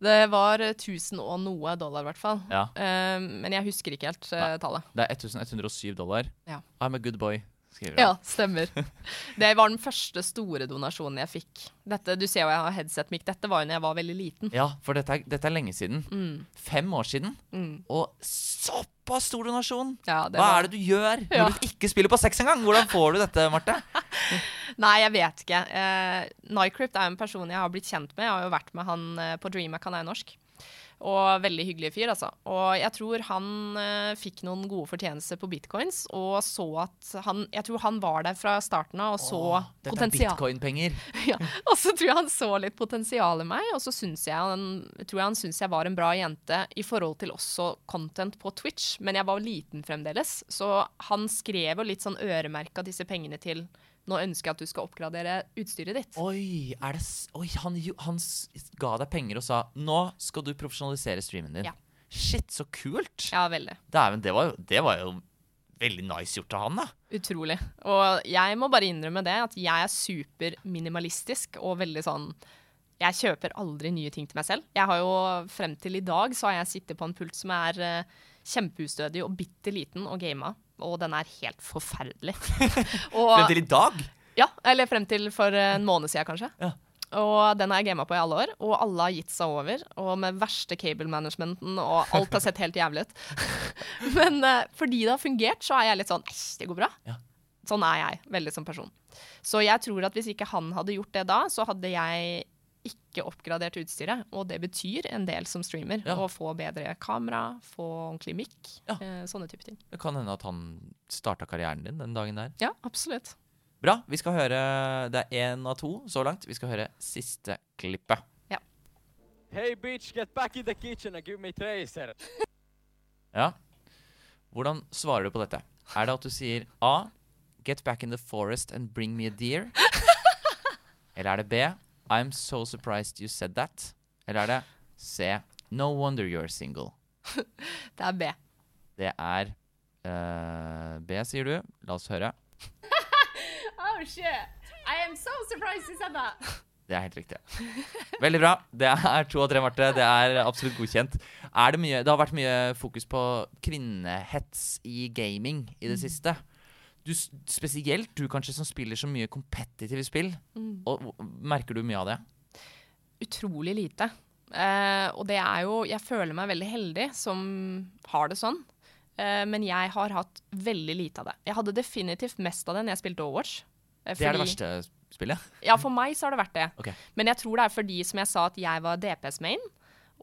Speaker 2: Det var eh, 1000 og noe dollar, i hvert fall.
Speaker 1: Ja,
Speaker 2: Uh, men jeg husker ikke helt
Speaker 1: uh,
Speaker 2: tallet.
Speaker 1: Det er 1107 dollar.
Speaker 2: Ja.
Speaker 1: I'm a good boy, skriver
Speaker 2: Ja, stemmer. <laughs> Det var den første store donasjonen jeg fikk. Dette, du ser jo jeg har headset-mic. Dette var jo da jeg var veldig liten.
Speaker 1: Ja, for dette er, dette er lenge siden.
Speaker 2: Mm,
Speaker 1: Fem år siden.
Speaker 2: mm.
Speaker 1: Og såpass stor donasjon!
Speaker 2: Ja,
Speaker 1: Hva
Speaker 2: var...
Speaker 1: er det du gjør når
Speaker 2: Ja.
Speaker 1: du ikke spiller på sex engang? Hvordan får du dette, Marte? <laughs>
Speaker 2: Nei, jeg vet ikke. Uh, Nycrypt er en person jeg har blitt kjent med. Jeg har jo vært med han uh, på DreamHack, han er norsk. Og veldig hyggelig fyr, altså. Og jeg tror han eh, fikk noen gode fortjenester på bitcoins, og så at han Jeg tror han var der fra starten av og så
Speaker 1: Åh, dette er bitcoin-penger. <laughs>
Speaker 2: ja. Og så tror jeg han så litt potensial i meg, og så syns jeg han, tror jeg han syns jeg var en bra jente i forhold til også content på Twitch, men jeg var liten fremdeles, så han skrev jo litt sånn øremerka disse pengene til nå ønsker jeg at du skal oppgradere utstyret ditt.
Speaker 1: Oi, er det Oi, han, han ga deg penger og sa Nå skal du profesjonalisere streamen din.
Speaker 2: Ja.
Speaker 1: Shit, så kult!
Speaker 2: Ja, veldig.
Speaker 1: Dæven, det, var det var jo veldig nice gjort av han, da.
Speaker 2: Utrolig. Og jeg må bare innrømme det, at jeg er superminimalistisk og veldig sånn Jeg kjøper aldri nye ting til meg selv. Jeg har jo Frem til i dag så har jeg sittet på en pult som er uh, kjempeustødig og bitte liten og gama, og den er helt forferdelig. <laughs> og,
Speaker 1: Frem til i dag?
Speaker 2: ja, eller frem til for en måned siden, kanskje.
Speaker 1: Ja.
Speaker 2: Og den har jeg gama på i alle år, og alle har gitt seg over. Og med verste cable managementen, og alt har sett helt jævlig ut. <laughs> Men uh, fordi det har fungert, så er jeg litt sånn Æsj, det går bra.
Speaker 1: Ja.
Speaker 2: Sånn er jeg veldig som person. Så jeg tror at hvis ikke han hadde gjort det da, så hadde jeg ikke oppgradert utstyret. Og det betyr en del som streamer.
Speaker 1: Ja.
Speaker 2: Å få bedre kamera, få ordentlig mic,
Speaker 1: Ja.
Speaker 2: eh, sånne type ting.
Speaker 1: Det kan hende at han starta karrieren din den dagen der.
Speaker 2: Ja, absolutt.
Speaker 1: Bra. Vi skal høre Det er én av to så langt. Vi skal høre siste klippet.
Speaker 4: Hey bitch, get back in the kitchen and give me tracer.
Speaker 1: Ja. Hvordan svarer du på dette? Er det at du sier A. Get back in the forest and bring me a deer? <laughs> Eller er det B. I'm so surprised you said that? Eller er det C. No wonder you're single. <laughs>
Speaker 2: Det er B.
Speaker 1: Det er uh, B, sier du. La oss høre. <laughs>
Speaker 2: Oh shit! I am so surprised you said that.
Speaker 1: Det er helt riktig. Veldig bra. Det er to av tre, Marte. Det er absolutt godkjent. Er det, mye, det har vært mye fokus på kvinnehets i gaming i det siste. Du, spesielt du kanskje som spiller så mye kompetitive spill. Og, og, merker du mye av det?
Speaker 2: Utrolig lite. Uh, og det er jo Jeg føler meg veldig heldig som har det sånn. Uh, men jeg har hatt veldig lite av det. Jeg hadde definitivt mest av det når jeg spilte Overwatch. Eh,
Speaker 1: Det er det verste spillet.
Speaker 2: Ja, for meg så har det vært det.
Speaker 1: Okay.
Speaker 2: Men jeg tror det er fordi, som jeg sa, at jeg var DPS-main.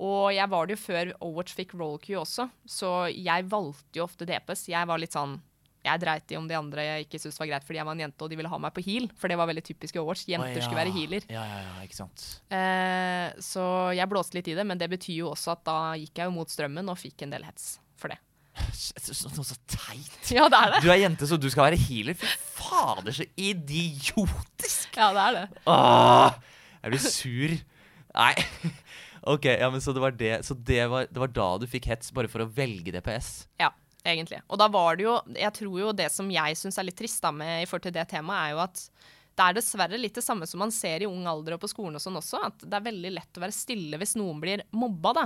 Speaker 2: Og jeg var det jo før Overwatch fikk roll queue også, så jeg valgte jo ofte DPS. Jeg var litt sånn Jeg dreit i om de andre jeg ikke syntes var greit fordi jeg var en jente og de ville ha meg på heal, for det var veldig typisk i Overwatch. Jenter
Speaker 1: oh, ja.
Speaker 2: skulle være healer.
Speaker 1: Ja, ja, ja, ikke sant.
Speaker 2: Eh, så jeg blåste litt i det, men det betyr jo også at da gikk jeg jo mot strømmen og fikk en del hets for det.
Speaker 1: Noe så teit. <laughs>
Speaker 2: Ja, det er det.
Speaker 1: Du er jente, så du skal være healer. Fy fader, så idiotisk!
Speaker 2: Ja, det er det.
Speaker 1: Åh, jeg blir sur. Nei. <laughs> Ok, ja, men så det var det Så det var, det var da du fikk hets, bare for å velge DPS?
Speaker 2: Ja, egentlig. Og da var det jo Jeg tror jo det som jeg syns er litt trist da med i forhold til det temaet, er jo at det er dessverre litt det samme som man ser i ung alder og på skolen og sånn også, at det er veldig lett å være stille hvis noen blir mobba, da.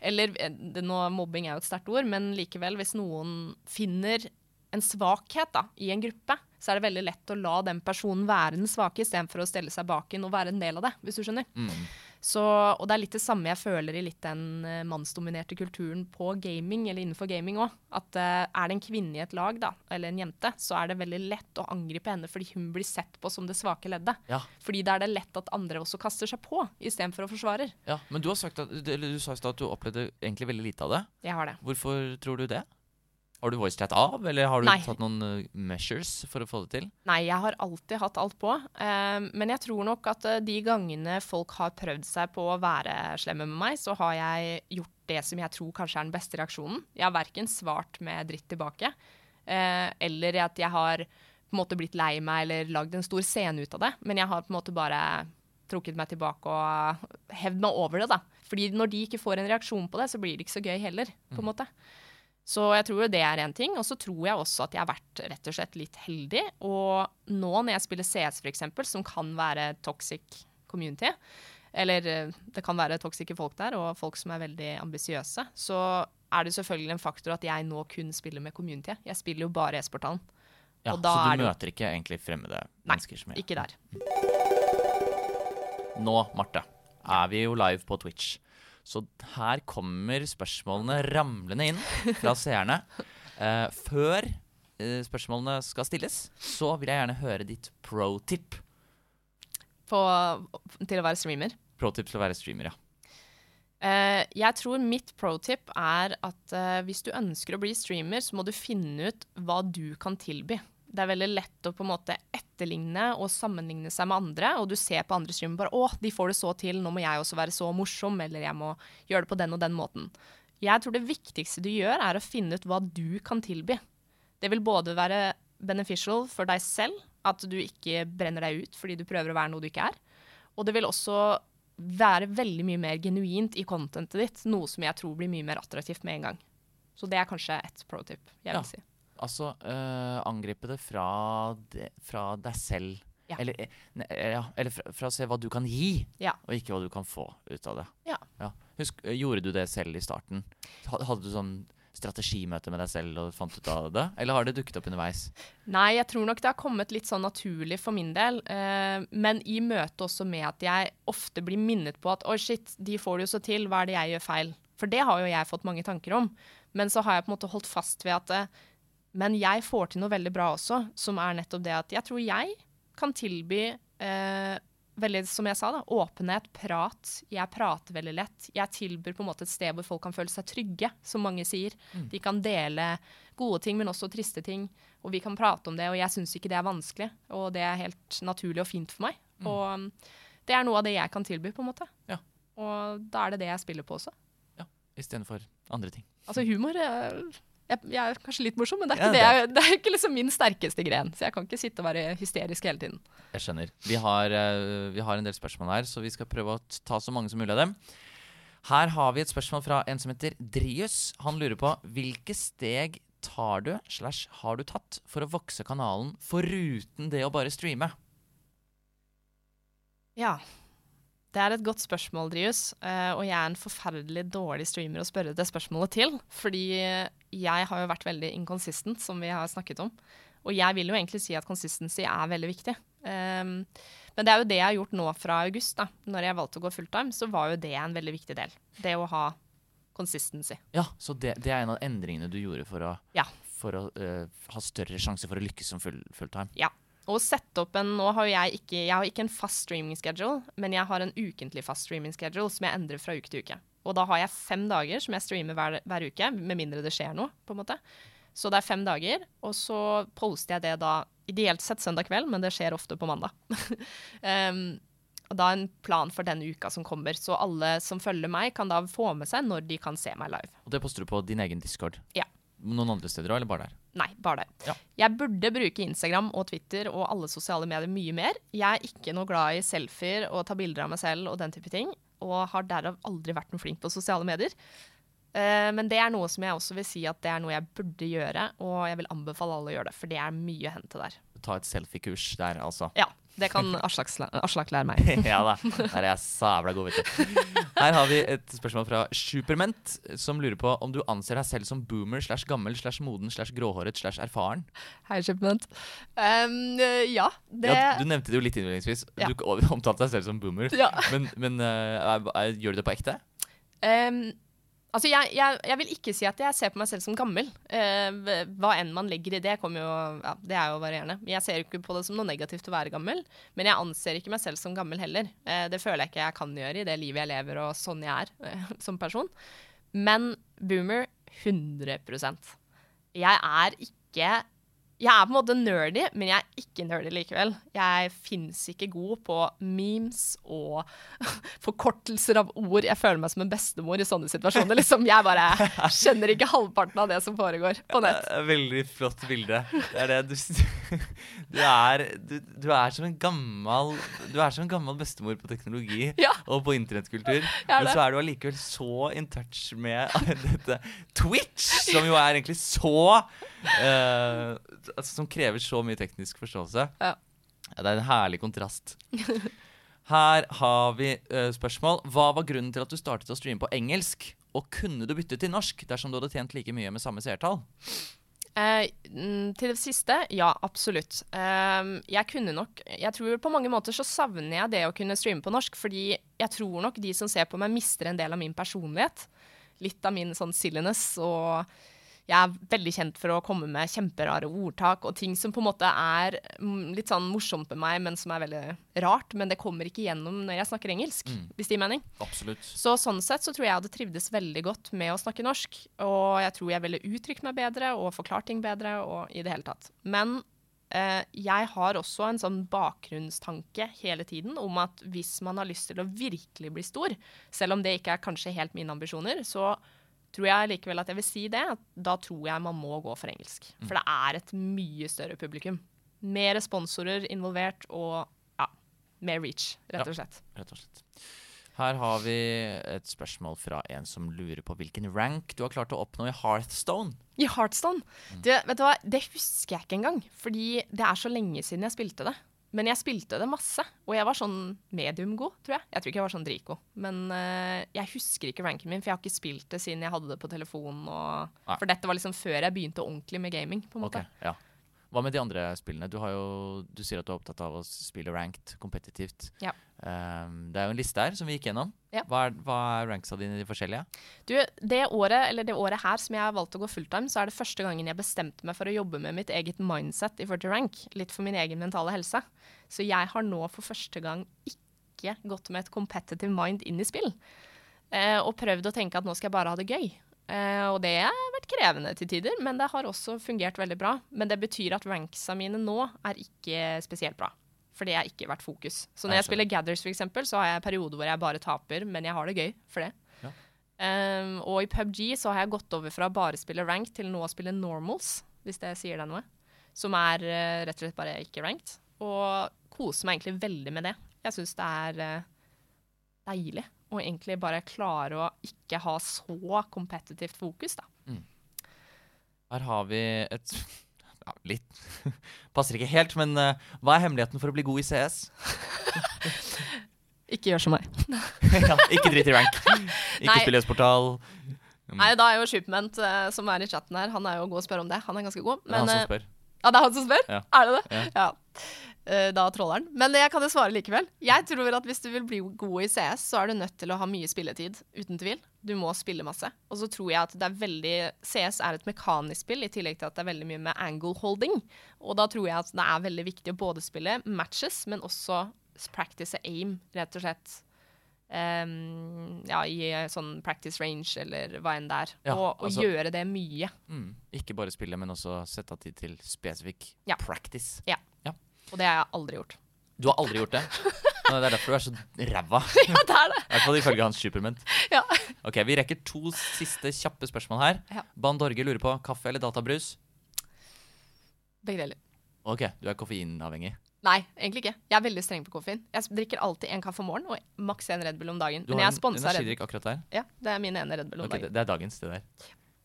Speaker 2: Eller eh, nå, mobbing er jo et sterkt ord, men likevel, hvis noen finner en svakhet da, i en gruppe, så er det veldig lett å la den personen være den svake, istedenfor å stelle seg bak inn og være en del av det, hvis du skjønner. Så, og det er litt det samme jeg føler i litt den eh, mannsdominerte kulturen på gaming, eller innenfor gaming òg. At uh, er det en kvinne i et lag, da, eller en jente, så er det veldig lett å angripe henne fordi hun blir sett på som det svake leddet.
Speaker 1: Ja.
Speaker 2: Fordi da er det lett at andre også kaster seg på, istedenfor å forsvare.
Speaker 1: ja. Men du har sagt at, eller du sa i stad at du opplevde egentlig veldig lite av det.
Speaker 2: Jeg har det.
Speaker 1: Hvorfor tror du det? Har du voicechat av, eller har du
Speaker 2: Nei.
Speaker 1: tatt noen eh, measures for å få det til?
Speaker 2: Nei, jeg har alltid hatt alt på. eh, men jeg tror nok at eh, de gangene folk har prøvd seg på å være slemme med meg, så har jeg gjort det som jeg tror kanskje er den beste reaksjonen. Jeg har verken svart med dritt tilbake, uh, eller at jeg har på en måte blitt lei meg eller lagd en stor scene ut av det. Men jeg har på en måte bare trukket meg tilbake og hevd meg over det, da. Fordi når de ikke får en reaksjon på det, så blir det ikke så gøy heller, på en måte. Så jeg tror jo det er en ting. Og så tror jeg også at jeg har vært rett og slett litt heldig. Og nå når jeg spiller CS f.eks., som kan være toxic community, eller eh, det kan være toxice folk der, og folk som er veldig ambisiøse, så er det selvfølgelig en faktor at jeg nå kun spiller med community. Jeg spiller jo bare e-sporthallen.
Speaker 1: Ja, så du
Speaker 2: det
Speaker 1: møter ikke egentlig fremmede
Speaker 2: Nei,
Speaker 1: mennesker? som Nei,
Speaker 2: Ikke der.
Speaker 1: Nå, Marte, er vi jo live på Twitch. Så her kommer spørsmålene ramlende inn fra seerne. Uh, før uh, spørsmålene skal stilles, så vil jeg gjerne høre ditt pro-tip.
Speaker 2: På, til å være streamer.
Speaker 1: Pro-tip til å være streamer, ja.
Speaker 2: Uh, jeg tror mitt pro-tip er at hvis du ønsker å bli streamer, så må du finne ut hva du kan tilby. Det er veldig lett å på en måte etterligne og sammenligne seg med andre, og du ser på andre streamere bare 'Å, de får det så til, nå må jeg også være så morsom', eller 'jeg må gjøre det på den og den måten'. Jeg tror det viktigste du gjør, er å finne ut hva du kan tilby. Det vil både være beneficial for deg selv, at du ikke brenner deg ut fordi du prøver å være noe du ikke er. Og det vil også være veldig mye mer genuint i contentet ditt, noe som jeg tror blir mye mer attraktivt med en gang. Så det er kanskje et pro-tip jeg vil
Speaker 1: Ja.
Speaker 2: si.
Speaker 1: Altså, uh, angripe det fra, de, fra deg selv.
Speaker 2: Ja.
Speaker 1: Eller, eh, ne, eh, ja, eller fra, fra å se hva du kan gi,
Speaker 2: Ja.
Speaker 1: og ikke hva du kan få ut av det.
Speaker 2: Ja.
Speaker 1: Husk, gjorde du det selv i starten? Hadde du sånn strategimøte med deg selv og fant ut av det? Eller har det dukket opp underveis?
Speaker 2: Nei, jeg tror nok det har kommet litt sånn naturlig for min del. Uh, men i møte også med at jeg ofte blir minnet på at oi, shit, de får det jo så til, hva er det jeg gjør feil? For det har jo jeg fått mange tanker om. Men så har jeg på en måte holdt fast ved at eh, Men jeg får til noe veldig bra også, som er nettopp det at jeg tror jeg kan tilby eh, veldig, som jeg sa, da, åpenhet, prat. Jeg prater veldig lett. Jeg tilbyr på en måte et sted hvor folk kan føle seg trygge, som mange sier. De kan dele gode ting, men også triste ting. Og vi kan prate om det, og jeg syns ikke det er vanskelig. Og det er helt naturlig og fint for meg. Og um, det er noe av det jeg kan tilby, på en måte.
Speaker 1: Ja.
Speaker 2: Og da er det det jeg spiller på også.
Speaker 1: Ja, Istedenfor andre ting.
Speaker 2: Altså humor eh, jeg, jeg er kanskje litt morsom, men det er
Speaker 1: Ja,
Speaker 2: ikke, det jeg, det er ikke liksom min sterkeste gren. Så jeg kan ikke sitte og være hysterisk hele tiden.
Speaker 1: Jeg skjønner. Vi har, eh, vi har en del spørsmål her, så vi skal prøve å ta så mange som mulig av dem. Her har vi et spørsmål fra en som heter Drius. Han lurer på hvilke steg tar du, slash har du tatt, for å vokse kanalen foruten det å bare streame?
Speaker 2: Ja. Det er et godt spørsmål, Drius. eh, og jeg er en forferdelig dårlig streamer å spørre det spørsmålet til. Fordi jeg har jo vært veldig inconsistent, som vi har snakket om. Og jeg vil jo egentlig si at consistency er veldig viktig. Um, men det er jo det jeg har gjort nå fra august. da. Når jeg valgte å gå fulltime, så var jo det en veldig viktig del. Det å ha consistency.
Speaker 1: Ja, så det, det er en av endringene du gjorde for å,
Speaker 2: Ja.
Speaker 1: for å uh, ha større sjanse for å lykkes som full, fulltime.
Speaker 2: Og sette opp en Nå har jo jeg ikke Jeg har ikke en fast streaming schedule, men jeg har en ukentlig fast streaming schedule som jeg endrer fra uke til uke. Og da har jeg fem dager som jeg streamer hver, hver uke, med mindre det skjer noe, på en måte. Så det er fem dager, og så poster jeg det da ideelt sett søndag kveld, men det skjer ofte på mandag. um, <laughs> og da en plan for den uka som kommer, så alle som følger meg, kan da få med seg når de kan se meg live.
Speaker 1: Og det poster du på din egen discord?
Speaker 2: Ja.
Speaker 1: Noen andre steder òg, eller bare der?
Speaker 2: Nei, bare der.
Speaker 1: Ja.
Speaker 2: Jeg burde bruke Instagram og Twitter og alle sosiale medier mye mer. Jeg er ikke noe glad i selfier og ta bilder av meg selv og den type ting. Og har derav aldri vært noe flink på sosiale medier. Eh, men det er noe som jeg også vil si at det er noe jeg burde gjøre, og jeg vil anbefale alle å gjøre det, for det er mye å hente der.
Speaker 1: Ta et selfiekurs der, altså.
Speaker 2: Ja, det kan <laughs> Aslak, Aslak lære meg. <laughs>
Speaker 1: ja da. Der er jeg sabla god, vet du. Her har vi et spørsmål fra Superment, som lurer på om du anser deg selv som boomer slash gammel slash moden slash gråhåret slash erfaren.
Speaker 2: Hei, Superment. Um, ja, det
Speaker 1: Ja, du nevnte det jo litt innledningsvis.
Speaker 2: Ja.
Speaker 1: Du omtalte deg selv som boomer.
Speaker 2: Ja.
Speaker 1: Men, men er, gjør du det på ekte?
Speaker 2: Ehm, altså, jeg, jeg, jeg vil ikke si at jeg ser på meg selv som gammel. Eh, hva enn man legger i det, jo, ja, det er jo varierende. Jeg ser ikke på det som noe negativt å være gammel, men jeg anser ikke meg selv som gammel heller. Eh, det føler jeg ikke jeg kan gjøre i det livet jeg lever og sånn jeg er eh, <laughs> som person. Men boomer 100% Jeg er ikke jeg er på en måte nerdy, men jeg er ikke nerdy likevel. Jeg fins ikke god på memes og <laughs> forkortelser av ord. Jeg føler meg som en bestemor i sånne situasjoner. Liksom, jeg bare skjønner ikke halvparten av det som foregår på nett.
Speaker 1: Veldig flott bilde. Det er det du <laughs> Du er, du, du er som en gammel Du er som en gammel bestemor på teknologi <laughs>
Speaker 2: Ja.
Speaker 1: og på internettkultur.
Speaker 2: er
Speaker 1: Men så er du allikevel så in touch med dette Twitch, som jo er egentlig så eh, altså, Som krever så mye teknisk forståelse.
Speaker 2: Ja.
Speaker 1: Det er en herlig kontrast. Her har vi uh, spørsmål. Hva var grunnen til at du startet å streame på engelsk? Og kunne du bytte til norsk dersom du hadde tjent like mye med samme seertall?
Speaker 2: Eh, mm, til det siste, ja, absolutt. Eh, jeg kunne nok Jeg tror på mange måter så savner jeg det å kunne streame på norsk, fordi jeg tror nok de som ser på meg, mister en del av min personlighet. Litt av min sånn silliness. Og jeg er veldig kjent for å komme med kjemperare ordtak og ting som på en måte er mm, litt sånn morsomt med meg, men som er veldig rart. Men det kommer ikke gjennom når jeg snakker engelsk, hvis det gir mening.
Speaker 1: Absolutt.
Speaker 2: Så sånn sett så tror jeg jeg hadde trivdes veldig godt med å snakke norsk. Og jeg tror jeg ville uttrykt meg bedre og forklart ting bedre og i det hele tatt. Men eh, jeg har også en sånn bakgrunnstanke hele tiden om at hvis man har lyst til å virkelig bli stor, selv om det ikke er kanskje helt mine ambisjoner, så tror jeg likevel at jeg vil si det. At da tror jeg man må gå for engelsk. For det er et mye større publikum. Mer sponsorer involvert og ja, mer reach, rett og slett.
Speaker 1: Rett og slett. Her har vi et spørsmål fra en som lurer på hvilken rank du har klart å oppnå i Hearthstone.
Speaker 2: I Heartstone. Det, vet du hva, det husker jeg ikke engang. Fordi det er så lenge siden jeg spilte det. Men jeg spilte det masse, og jeg var sånn medium-god, tror jeg. Jeg tror ikke jeg var sånn dritgod, men uh, jeg husker ikke ranken min, for jeg har ikke spilt det siden jeg hadde det på telefonen. Og, for dette var liksom før jeg begynte ordentlig med gaming, på en
Speaker 1: Ok,
Speaker 2: Okay,
Speaker 1: ja. Hva med de andre spillene? Du, har jo, du sier at du er opptatt av å spille ranked, kompetitivt.
Speaker 2: Ja.
Speaker 1: Ehm, det er jo en liste her som vi gikk gjennom.
Speaker 2: Ja.
Speaker 1: Hva, er, hva er ranksa dine i de forskjellige?
Speaker 2: Du, det året, eller det året her som jeg har valgt å gå fulltime, så er det første gangen jeg bestemte meg for å jobbe med mitt eget mindset i forhold til rank. Litt for min egen mentale helse. Så jeg har nå for første gang ikke gått med et competitive mind inn i spill. Uh, og prøvd å tenke at nå skal jeg bare ha det gøy. Uh, og det har vært krevende til tider, men det har også fungert veldig bra. Men det betyr at ranksa mine nå er ikke spesielt bra. For det har ikke vært fokus. Så når
Speaker 1: jeg
Speaker 2: jeg spiller Gathers, for eksempel, så har jeg perioder hvor jeg bare taper, men jeg har det gøy for det.
Speaker 1: Ja.
Speaker 2: Um, og i PubG så har jeg gått over fra bare å spille ranked til nå å spille normals, hvis det sier deg noe. Som er uh, rett og slett bare ikke ranked. Og koser meg egentlig veldig med det. Jeg syns det er uh, deilig å egentlig bare klare å ikke ha så kompetitivt fokus, da.
Speaker 1: Her har vi et ja, Litt <laughs> Passer ikke helt, men uh, hva er hemmeligheten for å bli god i CS? <laughs>
Speaker 2: Ikke gjør som meg. <laughs>
Speaker 1: ja, ikke drit i rank. Ikke spill e-sportal.
Speaker 2: Nei, da er jo Shipment, uh, som er i chatten her, han er jo god å spørre om det. Han er ganske god.
Speaker 1: Det er han som
Speaker 2: spør.
Speaker 1: spør.
Speaker 2: Ja, det er han som spør?
Speaker 1: Ja.
Speaker 2: Er det det?
Speaker 1: Ja.
Speaker 2: Ja. Eh, Da trolleren. Men jeg kan jo svare likevel. Jeg tror at hvis du vil bli god i CS, så er du nødt til å ha mye spilletid. Uten tvil. Du må spille masse. Og så tror jeg at det er veldig CS er et mekanisk spill, i tillegg til at det er veldig mye med angle holding. Og da tror jeg at det er veldig viktig å både spille matches, men også practice aim, rett og slett. Um, ja, i eh, sånn practice range, eller hva enn det er.
Speaker 1: Ja,
Speaker 2: og, og
Speaker 1: altså-
Speaker 2: gjøre det mye.
Speaker 1: Mm. Ikke bare spille, men også sette av tid til spesifikk
Speaker 2: Ja.
Speaker 1: practice.
Speaker 2: Og det har jeg aldri gjort.
Speaker 1: Du har aldri gjort det? Det er derfor du er så ræva. <laughs>
Speaker 2: Ja, det er det.
Speaker 1: I hvert fall ifølge hans superment.
Speaker 2: Ja.
Speaker 1: Ok, Vi rekker to siste kjappe spørsmål her.
Speaker 2: Ja.
Speaker 1: Bandorge lurer på kaffe eller databrus.
Speaker 2: Begge deler.
Speaker 1: Ok, du er koffeinavhengig.
Speaker 2: Nei, egentlig ikke. Jeg er veldig streng på koffein. Jeg drikker alltid en kaffe om morgenen og maks en Red Bull om dagen.
Speaker 1: Du
Speaker 2: Men
Speaker 1: har
Speaker 2: jeg er
Speaker 1: en energidrikk akkurat der.
Speaker 2: Ja, det er min ene Red Bull om
Speaker 1: Ok, det,
Speaker 2: dagen.
Speaker 1: det er dagens, det der.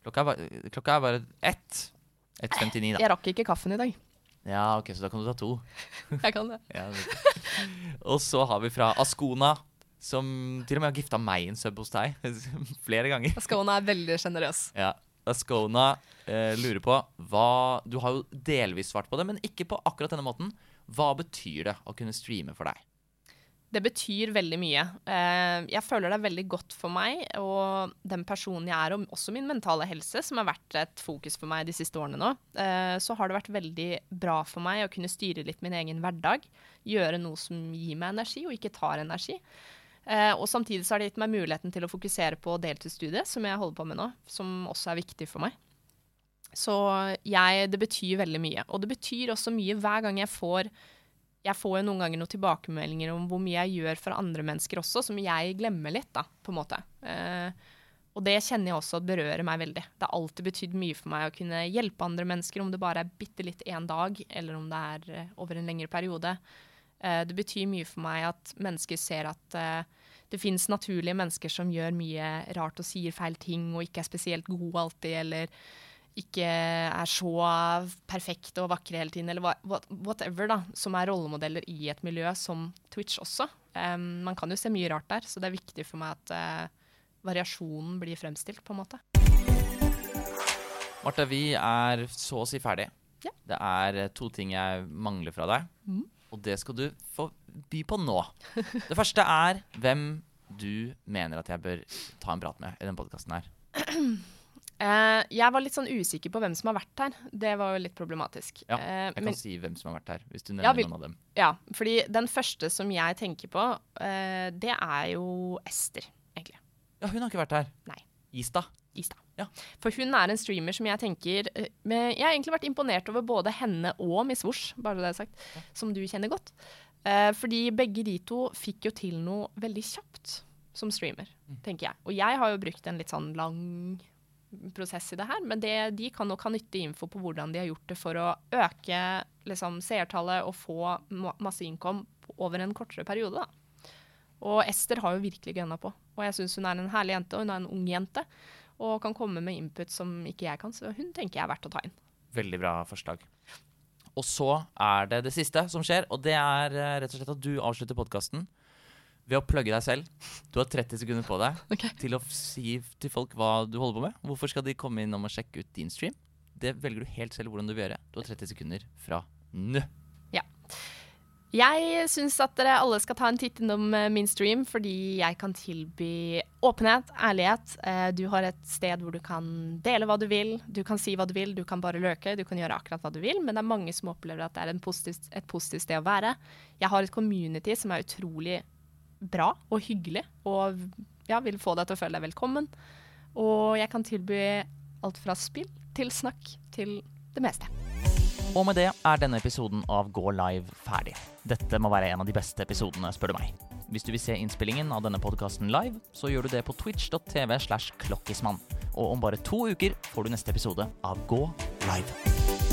Speaker 1: Klokka er bare, klokka er bare ett. 1.59, da.
Speaker 2: Jeg rakk ikke kaffen i dag.
Speaker 1: Ja, ok, så da kan du ta to. <laughs>
Speaker 2: Jeg kan det.
Speaker 1: Ja, det og så har vi fra Askona, som til og med har gifta meg en sub hos deg <laughs> flere ganger.
Speaker 2: Askona er veldig sjenerøs. <laughs>
Speaker 1: Ja. Askona eh, lurer på hva Du har jo delvis svart på det, men ikke på akkurat denne måten. Hva betyr det å kunne streame for deg?
Speaker 2: Det betyr veldig mye. Eh, jeg føler det er veldig godt for meg og den personen jeg er, og også min mentale helse, som har vært et fokus for meg de siste årene nå. Eh, så har det vært veldig bra for meg å kunne styre litt min egen hverdag. Gjøre noe som gir meg energi, og ikke tar energi. Eh, og samtidig så har det gitt meg muligheten til å fokusere på deltidsstudiet, som jeg holder på med nå, som også er viktig for meg. Så jeg, det betyr veldig mye. Og det betyr også mye hver gang jeg får Jeg får jo noen ganger noen tilbakemeldinger om hvor mye jeg gjør for andre mennesker også, som jeg glemmer litt, da, på en måte. Eh, og det kjenner jeg også at berører meg veldig. Det har alltid betydd mye for meg å kunne hjelpe andre mennesker, om det bare er bitte litt én dag, eller om det er eh, over en lengre periode. Eh, det betyr mye for meg at mennesker ser at eh, det fins naturlige mennesker som gjør mye rart og sier feil ting og ikke er spesielt gode alltid, eller ikke er så perfekte og vakre hele tiden, eller whatever, da, som er rollemodeller i et miljø som Twitch også. Um, man kan jo se mye rart der, så det er viktig for meg at uh, variasjonen blir fremstilt, på en måte.
Speaker 1: Marte, vi er så å si ferdig.
Speaker 2: Ja.
Speaker 1: Det er eh, to ting jeg mangler fra deg,
Speaker 2: mm.
Speaker 1: og det skal du få by på nå. <laughs> Det første er hvem du mener at jeg bør ta en prat med i denne podkasten her. <clears throat>
Speaker 2: Eh, jeg var litt sånn usikker på hvem som har vært her. Det var jo litt problematisk.
Speaker 1: Ja,
Speaker 2: Eh,
Speaker 1: Jeg kan
Speaker 2: men,
Speaker 1: si hvem som har vært her, hvis du
Speaker 2: Ja,
Speaker 1: nevner noen av dem.
Speaker 2: ja, fordi den første som jeg tenker på, uh, det er jo Ester, egentlig.
Speaker 1: Ja, hun har ikke vært her.
Speaker 2: Nei.
Speaker 1: Ista.
Speaker 2: Ista.
Speaker 1: Ja.
Speaker 2: For hun er en streamer som jeg tenker uh, med, Jeg har egentlig vært imponert over både henne og Miss Wosh, bare det er sagt, som du kjenner godt. Fordi begge de to fikk jo til noe veldig kjapt som streamer,
Speaker 1: Mm.
Speaker 2: tenker jeg. Og jeg har jo brukt en litt sånn lang prosess i det her, men det, de kan nok ha nyttig info på hvordan de har gjort det for å øke liksom, seertallet og få masse innkom over en kortere periode. da. Og Ester har jo virkelig gønna på. Og jeg syns hun er en herlig jente, og hun er en ung jente. Og kan komme med input som ikke jeg kan, så hun tenker jeg er verdt å ta inn.
Speaker 1: Veldig bra forslag. Og så er det det siste som skjer, og det er eh, rett og slett at du avslutter podkasten ved å plugge deg selv. Du har 30 sekunder på deg
Speaker 2: okay.
Speaker 1: til å si til folk hva du holder på med. Hvorfor skal de komme innom og sjekke ut din stream? Det velger du helt selv hvordan du vil gjøre. Du har 30 sekunder fra nå.
Speaker 2: Jeg syns at dere alle skal ta en titt innom eh, min stream, fordi jeg kan tilby åpenhet, ærlighet. Eh, Du har et sted hvor du kan dele hva du vil, du kan si hva du vil, du kan bare løke, du kan gjøre akkurat hva du vil, men det er mange som opplever at det er en positiv, et positivt sted å være. Jeg har et community som er utrolig bra og hyggelig, og ja, vil få deg til å føle deg velkommen. Og jeg kan tilby alt fra spill til snakk til det meste.
Speaker 1: Og med det er denne episoden av Gå live ferdig. Dette må være en av de beste episodene, spør du meg. Hvis du vil se innspillingen av denne podkasten live, så gjør du det på twitch.tv slash klokkismann. Og om bare to uker får du neste episode av Gå live.